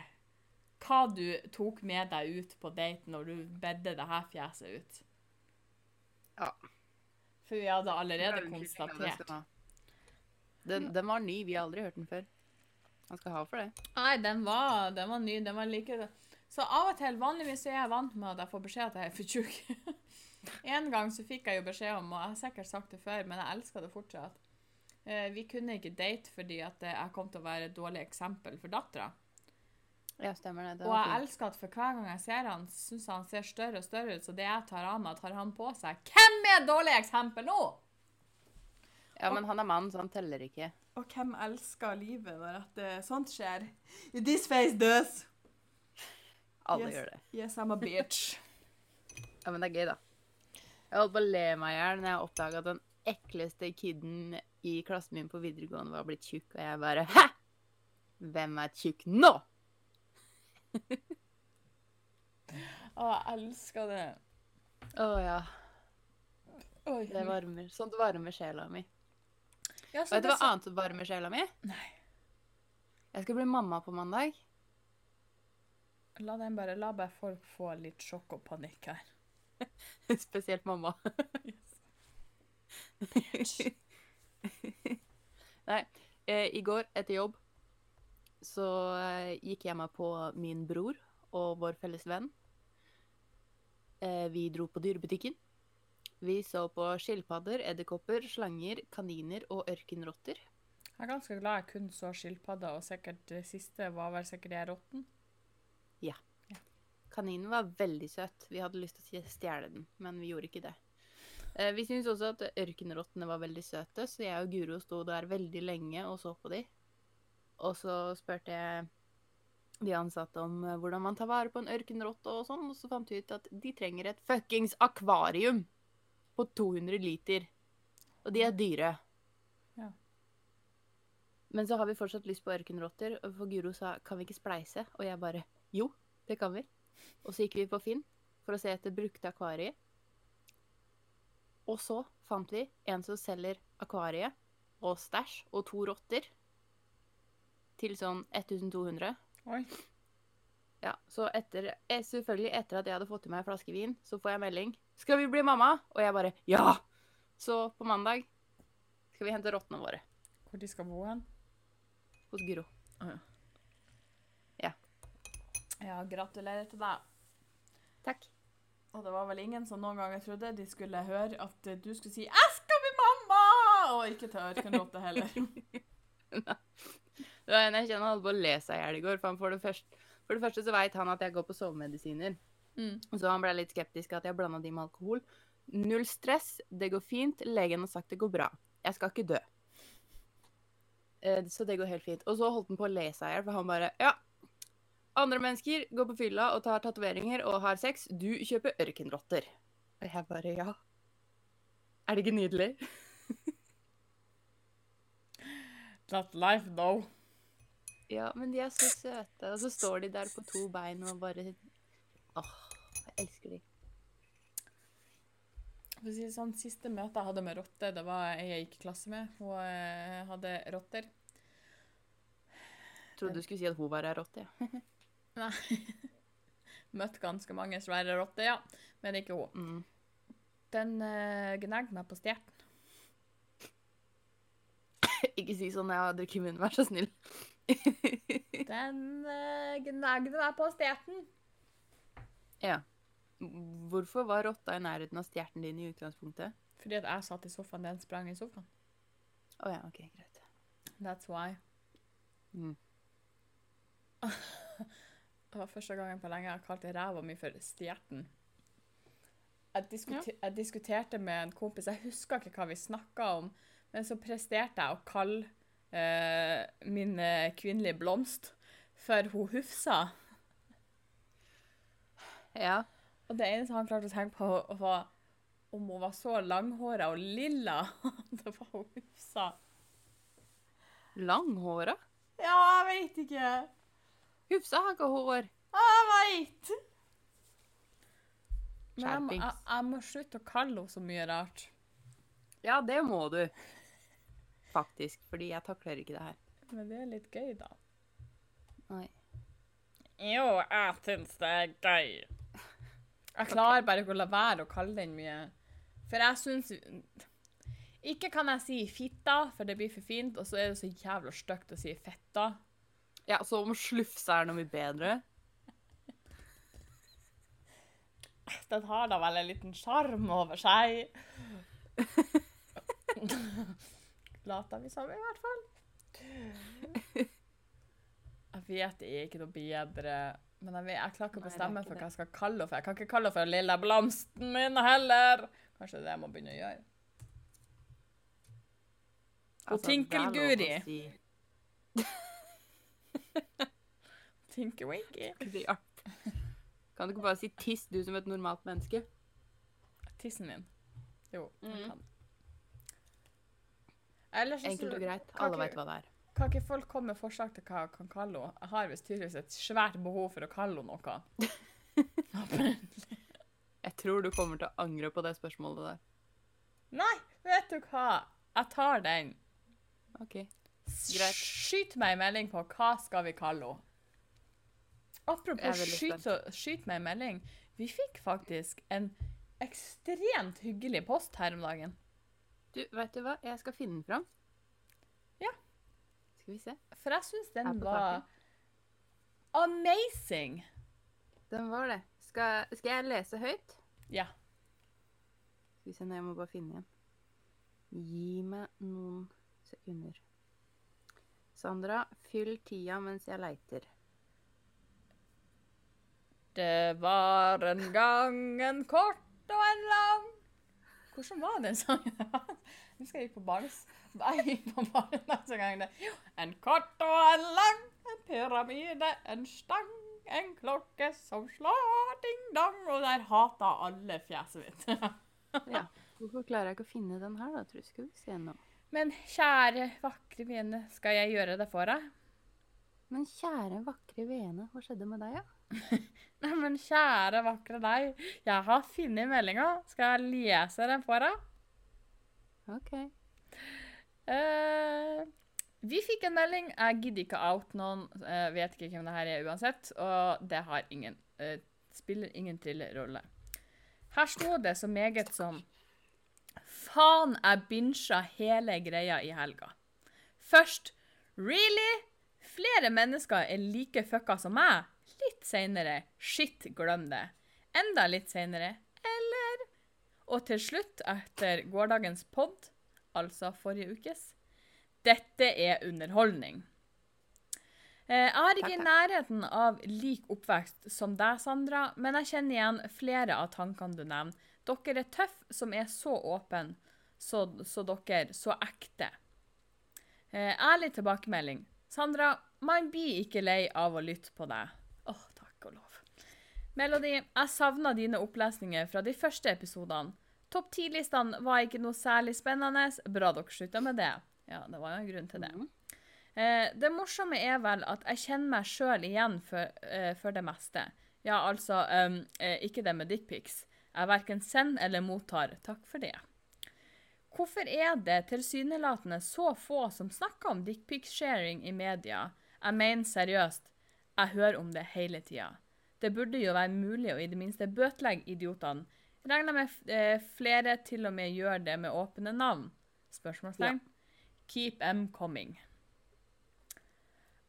hva du tok med deg ut på date når du bedde det her fjeset ut. Ja. For vi hadde allerede konstatert. Den, den var ny, vi har aldri hørt den før. Han skal ha for det. Nei, den var, den var ny. Den var like Så av og til, vanligvis er jeg vant med at jeg får beskjed at jeg er for tjukk. en gang så fikk jeg jo beskjed om, og jeg har sikkert sagt det før, men jeg elsker det fortsatt. Eh, vi kunne ikke date fordi at jeg kom til å være et dårlig eksempel for dattera. Ja, stemmer det. det Og jeg fint. elsker at for hver gang jeg ser han, syns han ser større og større ut, så det jeg tar av meg, tar han på seg. Hvem er et dårlig eksempel nå? Ja, men han er mann, så han teller ikke. Og hvem elsker livet når at eh, sånt skjer? This face does. Alle Yes. gjør det. Yes, I'm a bitch. Ja, men det er gøy, da. Jeg holdt på å le meg i hjel når jeg oppdaga at den ekleste kiden i klassen min på videregående var blitt tjukk, og jeg bare Hæ?! Hvem er tjukk nå? Å, jeg elsker det. Å ja. Oi. Det varmer. Sånt varmer sjela mi. Ja, så Vet du hva så- annet som varmer sjela mi? Nei. Jeg skal bli mamma på mandag. La den bare, la bare folk få litt sjokk og panikk her. Spesielt mamma. Nei, eh, i går etter jobb så eh, gikk jeg meg på min bror og vår felles venn. Eh, vi dro på dyrebutikken. Vi så på skilpadder, edderkopper, slanger, kaniner og ørkenrotter. Jeg er ganske glad jeg kun så skilpadder, og sikkert det siste var vel sikkert jeg rotten. Ja. Kaninen var veldig søt. Vi hadde lyst til å stjele den, men vi gjorde ikke det. Eh, vi syntes også at ørkenrottene var veldig søte, så jeg og Guro sto der veldig lenge og så på de. Og så spurte jeg de ansatte om eh, hvordan man tar vare på en ørkenrotte og sånn, og så fant vi ut at de trenger et fuckings akvarium på 200 liter. Og de er dyre. Ja. Men så har vi fortsatt lyst på ørkenrotter, og for Guro sa kan vi ikke spleise? Og jeg bare jo, det kan vi. Og så gikk vi på Finn for å se etter brukte akvarier. Og så fant vi en som selger akvariet og stæsj og to rotter til sånn 1200. Oi. Ja, så etter, eh, selvfølgelig etter at jeg hadde fått i meg en flaske vin, så får jeg melding. 'Skal vi bli mamma?' Og jeg bare 'ja'. Så på mandag skal vi hente rottene våre Hvor de skal bo hen? hos Guro. Ja, gratulerer til deg. Takk. Og det var vel ingen som noen ganger trodde de skulle høre at du skulle si 'Jeg skal bli mamma!' Og ikke til ørkenrotte heller. Det var en jeg kjenner holdt på å le seg i hjel i går. For, han for, det første, for det første så veit han at jeg går på sovemedisiner. Mm. Så han ble litt skeptisk at jeg blanda de med alkohol. Null stress, det går fint. Legen har sagt det går bra. Jeg skal ikke dø. Eh, Så det går helt fint. Og så holdt han på å le seg i hjel, for han bare Ja, andre mennesker går på fylla og tar tatoveringer og har sex. Du kjøper ørkenrotter. Og jeg bare Ja. Er det ikke nydelig? That life, though. Ja, men de er så søte. Og så står de der på to bein og bare Åh, jeg elsker de. For å si det sånn, Siste møte jeg hadde med rotte, det var ei jeg gikk i klasse med. Hun eh, hadde rotter. Trodde du skulle si at hun var ei rotte, ja. Nei. Møtt ganske mange svære rotter, ja. Men ikke hun. Mm. Den uh, gnagde meg på stjerten. Ikke si sånn jeg har drukket munnen, vær så snill. Den uh, gnagde meg på stjerten. ja. Hvorfor var rotta i nærheten av stjerten din i utgangspunktet? Fordi at jeg satt i sofaen, den sprang i sofaen. Å ja, OK, greit. That's why. Mm. Det var første gangen på lenge jeg kalte ræva mi for stjerten. Jeg, diskute jeg diskuterte med en kompis, jeg husker ikke hva vi snakka om, men så presterte jeg å kalle eh, min eh, kvinnelige blomst for hun Hufsa. Ja. Og det eneste han klarte å tenke på, var om hun var så langhåra og lilla. det var hun Hufsa. Langhåra? Ja, jeg veit ikke. Hufsa har ikke hår. Jeg veit! Men jeg, jeg, jeg må slutte å kalle henne så mye rart. Ja, det må du. Faktisk. Fordi jeg takler ikke det her. Men det er litt gøy, da. Nei. Jo, jeg syns det er gøy. Jeg klarer bare ikke å la være å kalle den mye. For jeg syns Ikke kan jeg si fitta, for det blir for fint, og så er det så jævla stygt å si fetta. Ja, så om slufse er noe mye bedre? Den har da vel en liten sjarm over seg. Later vi som, i hvert fall. Jeg vet det er ikke noe bedre, men jeg, vet, jeg klarer ikke å bestemme for hva jeg skal kalle henne for. Jeg kan ikke kalle henne for lille blomsten min heller. Kanskje det er det jeg må begynne å gjøre. Og Tinkelguri. Altså, si. Det hjalp. Kan du ikke bare si 'tiss', du som et normalt menneske? Tissen min. Jo, jeg Mhm. kan. Enkelt og greit. Alle veit hva det er. Kan ikke folk komme med forslag til hva jeg kan kalle henne? Jeg har visst tydeligvis et svært behov for å kalle henne noe. Jeg tror du kommer til å angre på det spørsmålet der. Nei, vet du hva? Jeg tar den. OK. Greit. Skyt meg en melding på hva skal vi kalle henne. Apropos skyt, skyt meg en melding. Vi fikk faktisk en ekstremt hyggelig post her om dagen. Du, vet du hva? Jeg skal finne den fram. Ja. Skal vi se. For jeg syns den var amazing. Den var det. Skal, skal jeg lese høyt? Ja. Skal vi se, nå jeg må bare finne igjen. Gi meg noen sekunder. Sandra, fyll tida mens jeg leiter. Det var en gang en kort og en lang Hvordan var den sangen? Nå skal jeg på barnes... Jeg gikk på barnes en gang. Det. En kort og en lang, en pyramide, en stang, en klokke som slår ding-dong. Og der hata alle fjeset mitt. Ja. Hvorfor klarer jeg ikke å finne den her, da? Tror jeg skal vi se nå. Men kjære, vakre vene, skal jeg gjøre det for deg? Men kjære, vakre vene, hva skjedde med deg, ja? Nei, men kjære, vakre deg. Jeg har funnet meldinga. Skal jeg lese den for deg? OK. Uh, vi fikk en melding. Jeg gidder ikke out noen. Uh, vet ikke hvem det her er uansett. Og det har ingen uh, spiller ingen trillerolle. Her sto det så meget som Faen, jeg binsja hele greia i helga. Først Really? Flere mennesker er like fucka som meg. Litt seinere Shit, glem det. Enda litt seinere Eller Og til slutt, etter gårsdagens pod, altså forrige ukes Dette er underholdning. Eh, Jeg har ikke i nærheten av lik oppvekst som deg, Sandra, men jeg kjenner igjen flere av tankene du nevner. Dere er tøffe som er så åpne, så, så dere så ekte. Eh, ærlig tilbakemelding. Sandra, man blir ikke lei av å lytte på deg. Åh, takk og lov. Melody, jeg savna dine opplesninger fra de første episodene. Topp 10-listene var ikke noe særlig spennende. Bra dere slutta med det. Ja, det var jo en grunn til det. Mhm. Eh, det morsomme er vel at jeg kjenner meg sjøl igjen for, eh, for det meste. Ja, altså um, eh, ikke det med dickpics. Jeg verken sender eller mottar. Takk for det. Hvorfor er det tilsynelatende så få som snakker om dickpic-sharing i media? Jeg mener seriøst, jeg hører om det hele tida. Det burde jo være mulig å i det minste bøtelegge idiotene. Regner med eh, flere til og med gjør det med åpne navn? Spørsmålstegn. Keep them coming.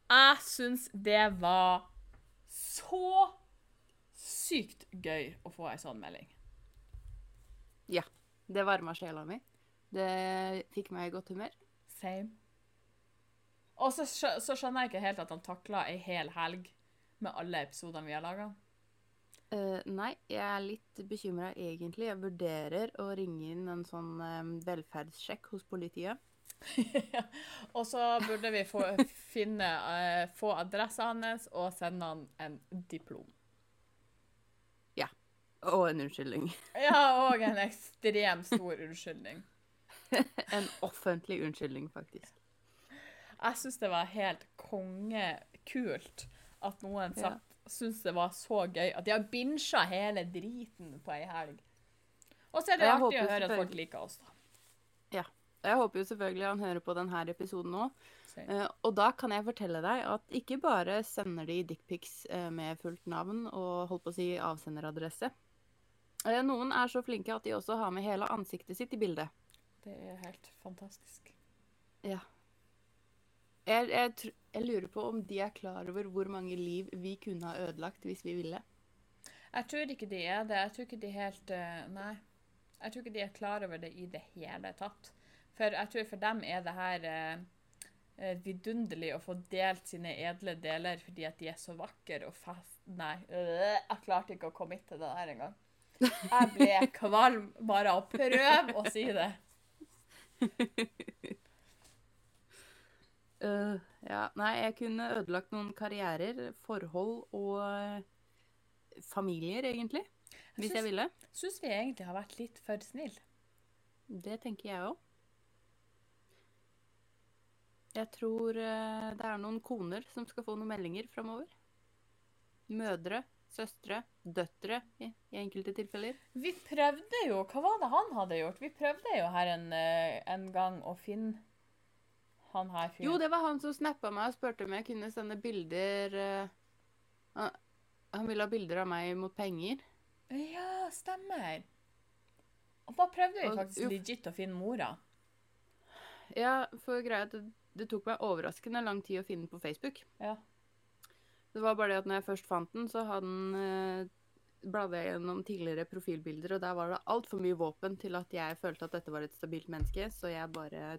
Jeg syns det var så sykt gøy å få ei sånn melding. Ja. Det varma sjela mi. Det fikk meg i godt humør. Same. Og så, så skjønner jeg ikke helt at han takla ei hel helg med alle episodene vi har laga. Uh, nei, jeg er litt bekymra egentlig. Jeg vurderer å ringe inn en sånn um, velferdssjekk hos politiet. og så burde vi få, finne, uh, få adressa hans og sende han en diplom. Ja. Og en unnskyldning. Ja, og en ekstremt stor unnskyldning. En offentlig unnskyldning, faktisk. Jeg syns det var helt kongekult at noen Ja. satt syntes det var så gøy at de har binsja hele driten på ei helg. Og så er det Jeg artig å høre at folk liker oss, da. Ja. Jeg håper jo selvfølgelig han hører på denne episoden nå. Eh, og da kan jeg fortelle deg at ikke bare sender de dickpics uh, med fullt navn og holdt på å si avsenderadresse. Uh, noen er så flinke at de også har med hele ansiktet sitt i bildet. Det er helt fantastisk. Ja. Jeg, jeg, jeg lurer på om de er klar over hvor mange liv vi kunne ha ødelagt hvis vi ville. Jeg tror ikke de er det. Jeg tror ikke de helt eh, Nei. Jeg tror ikke de er klar over det i det hele tatt. For jeg tror for dem er det her eh, eh, vidunderlig å få delt sine edle deler fordi at de er så vakre og fast... Nei. øh, jeg klarte ikke å komme hit til det der engang. Jeg ble kvalm bare av å prøve å si det. Øh, ja, nei, jeg kunne ødelagt noen karrierer, forhold og eh, familier, egentlig. Hvis jeg ville. Syns vi egentlig har vært litt for snille. Det tenker jeg òg. Jeg tror uh, det er noen koner som skal få noen meldinger framover. Mødre, søstre, døtre i, i enkelte tilfeller. Vi prøvde jo Hva var det han hadde gjort? Vi prøvde jo her en, en gang å finne han her fyren. Jo, det var han som snappa meg og spurte om jeg kunne sende bilder uh, han, ville ha bilder av meg mot penger. Ja, stemmer. Og da prøvde vi faktisk og, legit å finne mora. Ja, for greia at det, det tok meg overraskende lang tid å finne den på Facebook. Ja. Det var bare det at når jeg først fant den, så hadde den uh, bladde jeg gjennom tidligere profilbilder, og der var det altfor mye våpen til at jeg følte at dette var et stabilt menneske, så jeg bare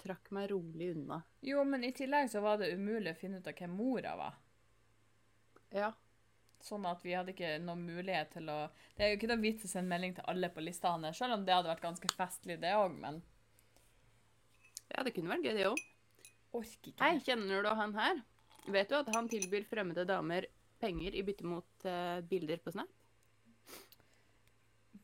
trakk meg rolig unna. Jo, men i tillegg så var det umulig å finne ut av hvem mora var. Ja. Sånn at vi hadde ikke noen mulighet til å Det er jo ikke noe vits å sende melding til alle på lista hans, selv om det hadde vært ganske festlig, det òg, men Ja, det kunne vært gøy, det òg. orker ikke. Hei, kjenner du han her? Vet du at han tilbyr fremmede damer penger i bytte mot uh, bilder på Snap?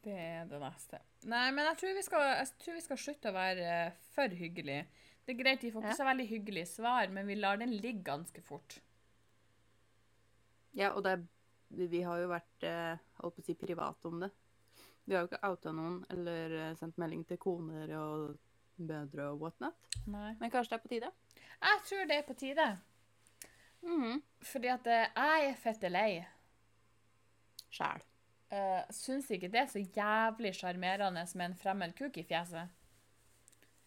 Det er det neste. Nei, men jeg tror vi skal, tror vi skal slutte å være eh, for hyggelig. Det er greit, vi får ikke Ja. så veldig hyggelige svar, men vi lar den ligge ganske fort. Ja, og det er, vi- har jo vært eh, holdt på å si privat om det. Vi har jo ikke outa noen eller eh, sendt melding til koner og mødre og whatnot. Nei. Men kanskje det er på tide? Jeg tror det er på tide. Mhm. Fordi at jeg er fette lei. Sjæl. Uh, Syns ikke det er så jævlig sjarmerende med en fremmed kuk i fjeset.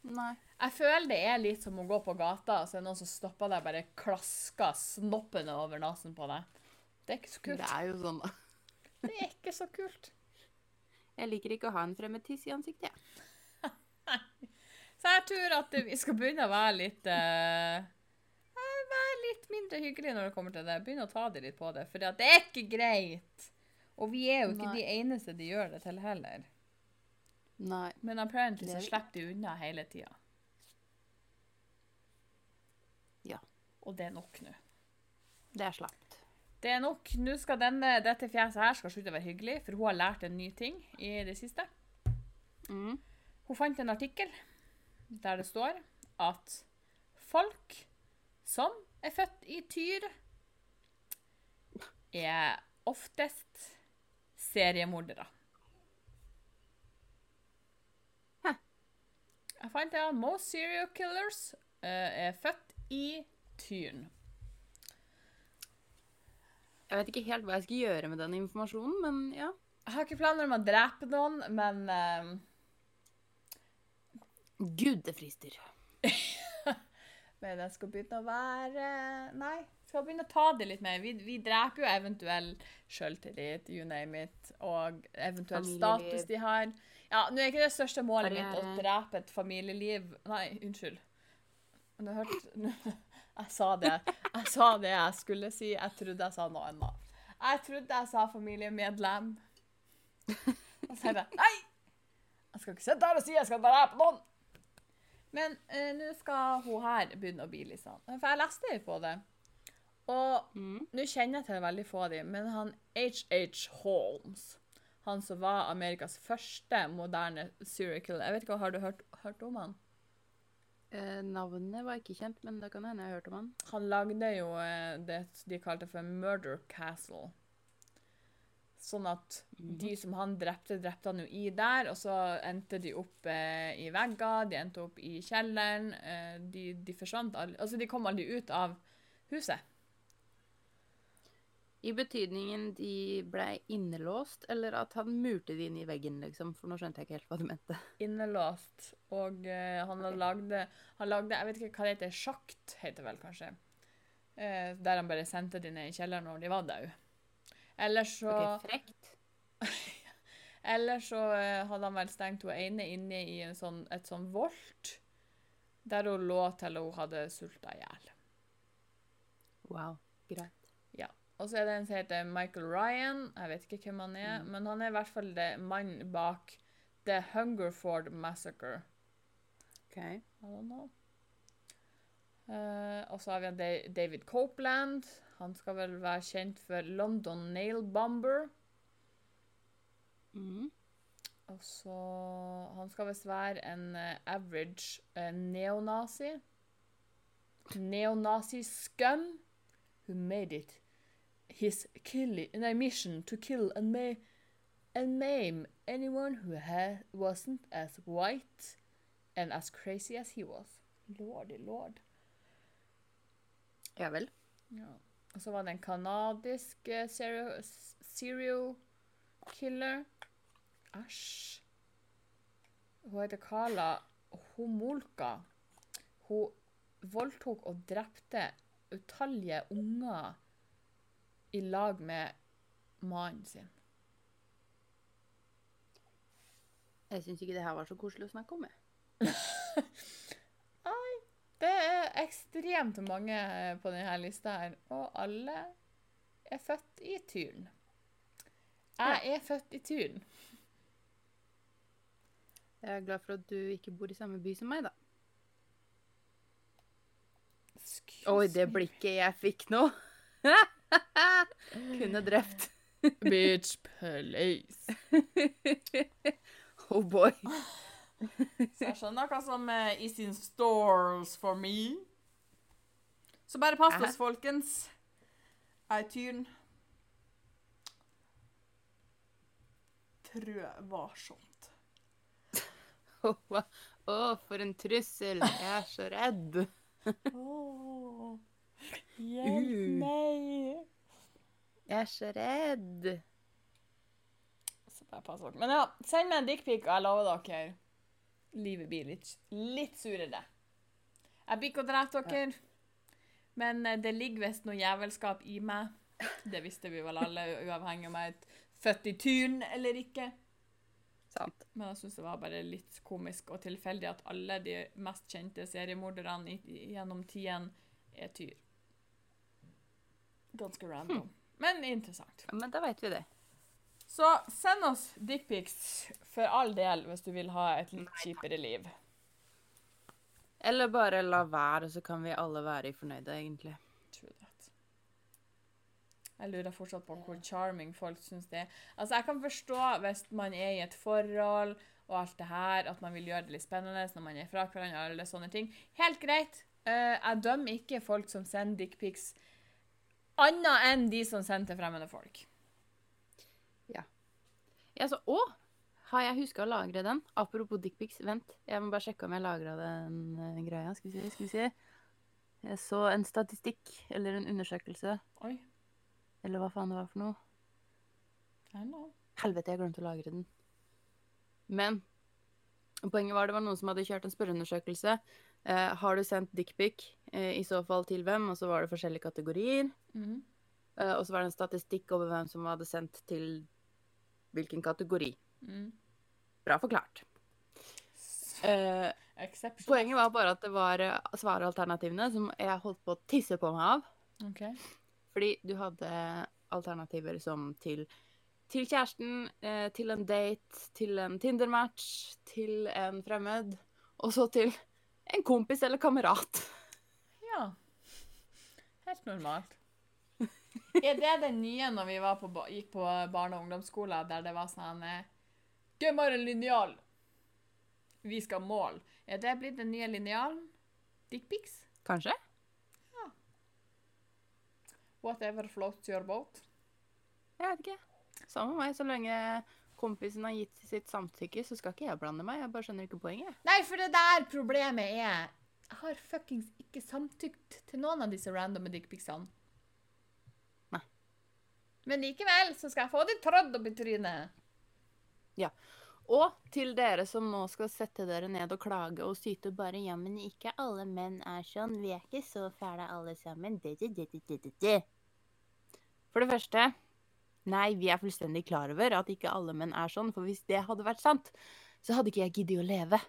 Nei. Jeg føler det er litt som å gå på gata, og så er det noen som stopper deg og bare klasker snoppene over nesen på deg. Det er ikke så kult. Det er jo sånn, da. Det er ikke så kult. Jeg liker ikke å ha en fremmed tiss i ansiktet, jeg. Så jeg tror at vi skal begynne å være litt uh, Være litt mindre hyggelig når det kommer til det. Begynne å ta det litt på det. For det er ikke greit. Og vi er jo ikke Nei. de eneste de gjør det til heller. Nei. Men apparently så er- slipper de unna hele tida. Ja. Og det er nok nå. Det er slapt. Det er nok. Nå skal denne, dette fjeset her skal slutte å være hyggelig, for hun har lært en ny ting i det siste. Mm. Hun fant en artikkel der det står at folk som er født i Tyr, er oftest seriemordere. Hæ. Jeg fant at most serial killers uh, er født i Tyren. Jeg vet ikke helt hva jeg skal gjøre med den informasjonen, men ja. Jeg har ikke planer om å drepe noen, men uh... Gud, det frister. Men jeg skal begynne å være Nei, skal begynne å ta det litt mer. Vi, vi dreper jo eventuell selvtillit, you name it, og eventuell Familieliv. status de har. Ja, Nå er ikke det største målet mitt å drepe et familieliv Nei, unnskyld. Nå hørte Jeg sa det. Jeg sa det jeg skulle si. Jeg trodde jeg sa noe annet. Jeg trodde jeg sa familiemedlem. Og så er det nei! Jeg skal ikke sitte her og si jeg skal drepe noen. Men eh, nå skal hun her begynne å bli litt sånn. For jeg leste litt på det. Og Mm. nå kjenner jeg til veldig få av dem, men han H.H. Holmes, han som var Amerikas første moderne serial killer Jeg vet ikke, Har du hørt, hørt om han? Eh, navnet var ikke kjent, men det kan hende jeg har hørt om han. Han lagde jo eh, det de kalte for Murder Castle. Sånn at de som han drepte, drepte han jo i der, og så endte de opp eh, i vegger, de endte opp i kjelleren. Eh, de, de forsvant aldri Altså, de kom aldri ut av huset. I betydningen de ble innelåst, eller at han murte de inn i veggen, liksom. For nå skjønte jeg ikke helt hva du mente. Innelåst. Og uh, han okay. lagde, han lagde Jeg vet ikke hva det heter. Sjakt, heter det vel kanskje. Uh, der han bare sendte de ned i kjelleren når de var døde. Eller så Ok, frekt. Eller så uh, hadde han vel stengt hun ene inne i en sånn, et sånn volt, der hun lå til hun hadde sulta i hjel. Wow, greit. Og så er det en som heter Michael Ryan. Jeg vet ikke hvem han er, men han er i hvert fall det mannen bak The Hungerford Massacre. Ok. I don't know. Uh, og så har vi David Copeland. Han skal vel være kjent for London Nail Bomber. Mm. Og så Han skal visst være en uh, average uh, neonazi. Neonazi scum who made it his killi, nei, mission to kill and, ma and maim anyone who wasn't as white and as crazy as he was. Lordy lord. Ja vel. Ja. Og så var det en kanadisk eh, serial, serial killer. Æsj. Hun heter Carla Homolka. Hun voldtok og drepte utallige unger i lag med mannen sin. Jeg syns ikke det her var så koselig å snakke om. Jeg. Det er ekstremt mange på denne lista her, og alle er født i Tyren. Jeg er født i Tyren. Jeg er glad for at du ikke bor i samme by som meg, da. Excuse Oi, det blikket jeg fikk nå. Kunne drept. Bitch, please. Oh boy. Så jeg skjønner hva som er is in stores for me. Så bare pass oss, folkens. Jeg er tyren. Trø varsomt. Å, for en trussel. Jeg er så redd. Åh, hjelp Uh. meg! Jeg er så redd. Så bare pass dere. Men ja, send meg en dickpic, og jeg lover dere livet blir litt, litt surere. Jeg blir ikke å drepe dere, men eh, det ligger visst noe jævelskap i meg. Det visste vi vel alle, uavhengig om jeg er født i Tyren eller ikke. Sant. Men jeg syns det var bare litt komisk og tilfeldig at alle de mest kjente seriemorderne gjennom tiden er tyr. Ganske random. Men interessant. Ja, Men da veit vi det. Så send oss dickpics for all del hvis du vil ha et litt kjipere liv. Eller bare la være, så kan vi alle være fornøyde, egentlig. True that. Jeg lurer fortsatt på hvor charming folk syns det er. Altså, Jeg kan forstå hvis man er i et forhold og alt det her, at man vil gjøre det litt spennende når man er fra hverandre. alle sånne ting. Helt greit. Uh, jeg dømmer ikke folk som sender dickpics, annet enn de som sender til fremmede folk. Ja, så, å, har jeg huska å lagre den? Apropos dickpics, vent. Jeg må bare sjekke om jeg lagra den uh, greia. Skal vi se, skal vi se. Jeg så en statistikk, eller en undersøkelse, Oi. eller hva faen det var for noe. Helvete, jeg glemte å lagre den. Men poenget var det var noen som hadde kjørt en spørreundersøkelse. Eh, har du sendt dickpic? Eh, I så fall til hvem? Og så var det forskjellige kategorier. Mm. Eh, og så var det en statistikk over hvem som hadde sendt til hvilken kategori. Mm. Bra forklart. Eh, poenget var bare at det var svaralternativene som jeg holdt på å tisse på meg av. Okay. Fordi du hadde alternativer som til, til kjæresten, til en date, til en Tinder-match, til en fremmed, og så til en kompis eller kamerat. Ja. Helt normalt. Er det det nye når vi var på, gikk på barne- og ungdomsskolen, der det var sånn eh, Gi meg en linjal! Vi skal måle. Er det blitt den nye linjalen? Dickpics? Kanskje? Ja. Whatever floats your boat. Jeg vet ikke. Samme med meg. Så lenge kompisen har gitt sitt samtykke, så skal ikke jeg blande meg. Jeg bare skjønner ikke poenget. Nei, for det der problemet er Jeg har fuckings ikke samtykt til noen av disse randome dickpicsene. Nei. Men likevel så skal jeg få de trådd opp i trynet. Ja. Og til dere som nå skal sette dere ned og klage og syte bare ja, men ikke alle menn er sånn. Vi er ikke så fæle alle sammen. Det, det, det, det, det, det, det. For det første Nei, vi er fullstendig klar over at ikke alle menn er sånn, for hvis det hadde vært sant, så hadde ikke jeg giddet å leve.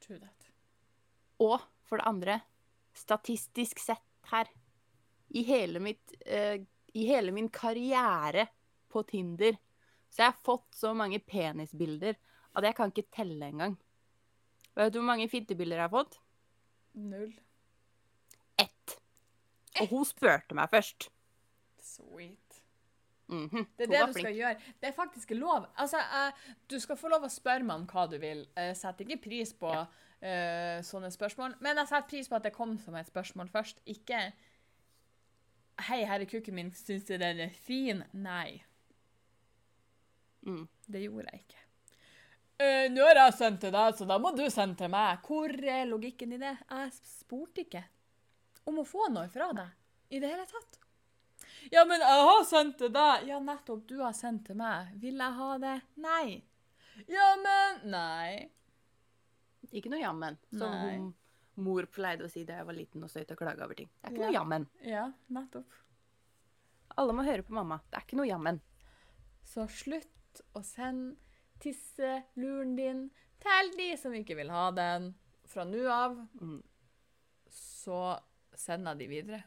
True that. Og for det andre, statistisk sett her, i hele, mitt, uh, i hele min karriere på Tinder, så jeg har fått så mange penisbilder at jeg kan ikke telle engang. Vet du hvor mange fittebilder jeg har fått? Null. Ett. Og hun spurte meg først. Sweet. Mhm, Det er det du skal gjøre. Det er faktisk lov. Altså, eh, du skal få lov å spørre meg om hva du vil. Jeg setter ikke pris på eh, sånne spørsmål, men jeg setter pris på at det kom som et spørsmål først. Ikke 'Hei, her er kukken min. Syns du den er fin?' Nei, Mm. det gjorde jeg ikke. Eh, 'Nå har jeg sendt til deg, så da må du sende til meg.' Hvor er logikken i det? Jeg spurte ikke om å få noe fra deg i det hele tatt. Ja, men jeg har sendt til deg. Ja, nettopp. Du har sendt til meg. Vil jeg ha det? Nei. Ja, men Nei. Ikke noe jammen, som Nei. hun, mor pleide å si da jeg var liten og støyte og klaga over ting. Det er ikke Ja. noe jammen. Ja, nettopp. Alle må høre på mamma. Det er ikke noe jammen. Så slutt å sende tisseluren din til de som ikke vil ha den. Fra nå av Mm. så sender jeg de videre.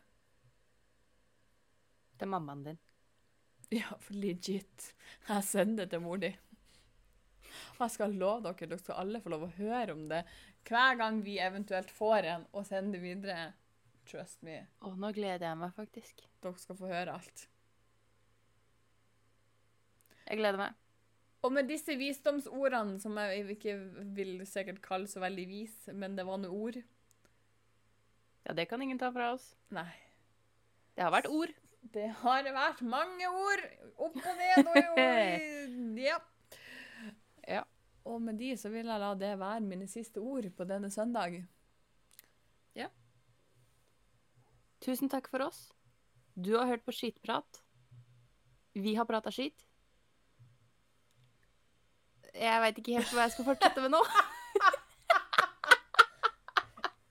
Til mammaen din. Ja, for legit. Jeg sender det til mor di. Og jeg skal love dere, dere skal alle få lov å høre om det hver gang vi eventuelt får en, og sender det videre. Trust me. Å, nå gleder jeg meg faktisk. Dere skal få høre alt. Jeg gleder meg. Og med disse visdomsordene, som jeg ikke vil sikkert kalle så veldig vis, men det var noe ord Ja, det kan ingen ta fra oss. Nei. Det har vært ord. Det har vært mange ord opp og ned og, i Ja. Ja. Og med de så vil jeg la det være mine siste ord på denne søndag. Tusen takk for oss. Du har hørt på Skitprat. Vi har prata skit. Jeg veit ikke helt hva jeg skal fortsette med nå.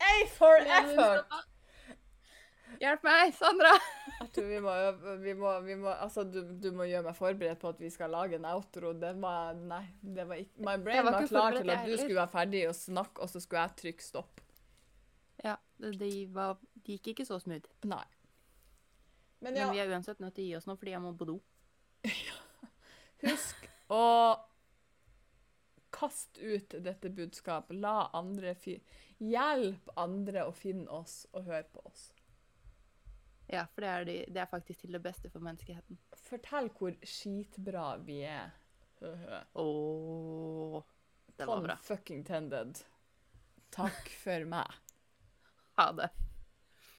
A for effort! Hjelp meg, Sandra! Jeg tror vi må, vi må, vi må Altså, du, du må gjøre meg forberedt på at vi skal lage en outro. Det var Nei, det var ikke My brain var var, klar til at du skulle være ferdig og snakke, og så skulle jeg trykke stopp. Ja, det, de var, det gikk ikke så smooth. Nei. Men Men vi er uansett nødt til å gi oss nå, fordi jeg må på do. husk å kaste ut dette budskapet. La andre Hjelp andre å finne oss og høre på oss. Ja, for det er, de, det er faktisk til det beste for menneskeheten. Fortell hvor skitbra vi er. Åh, det var bra. fucking tended. Takk for meg. Ha det.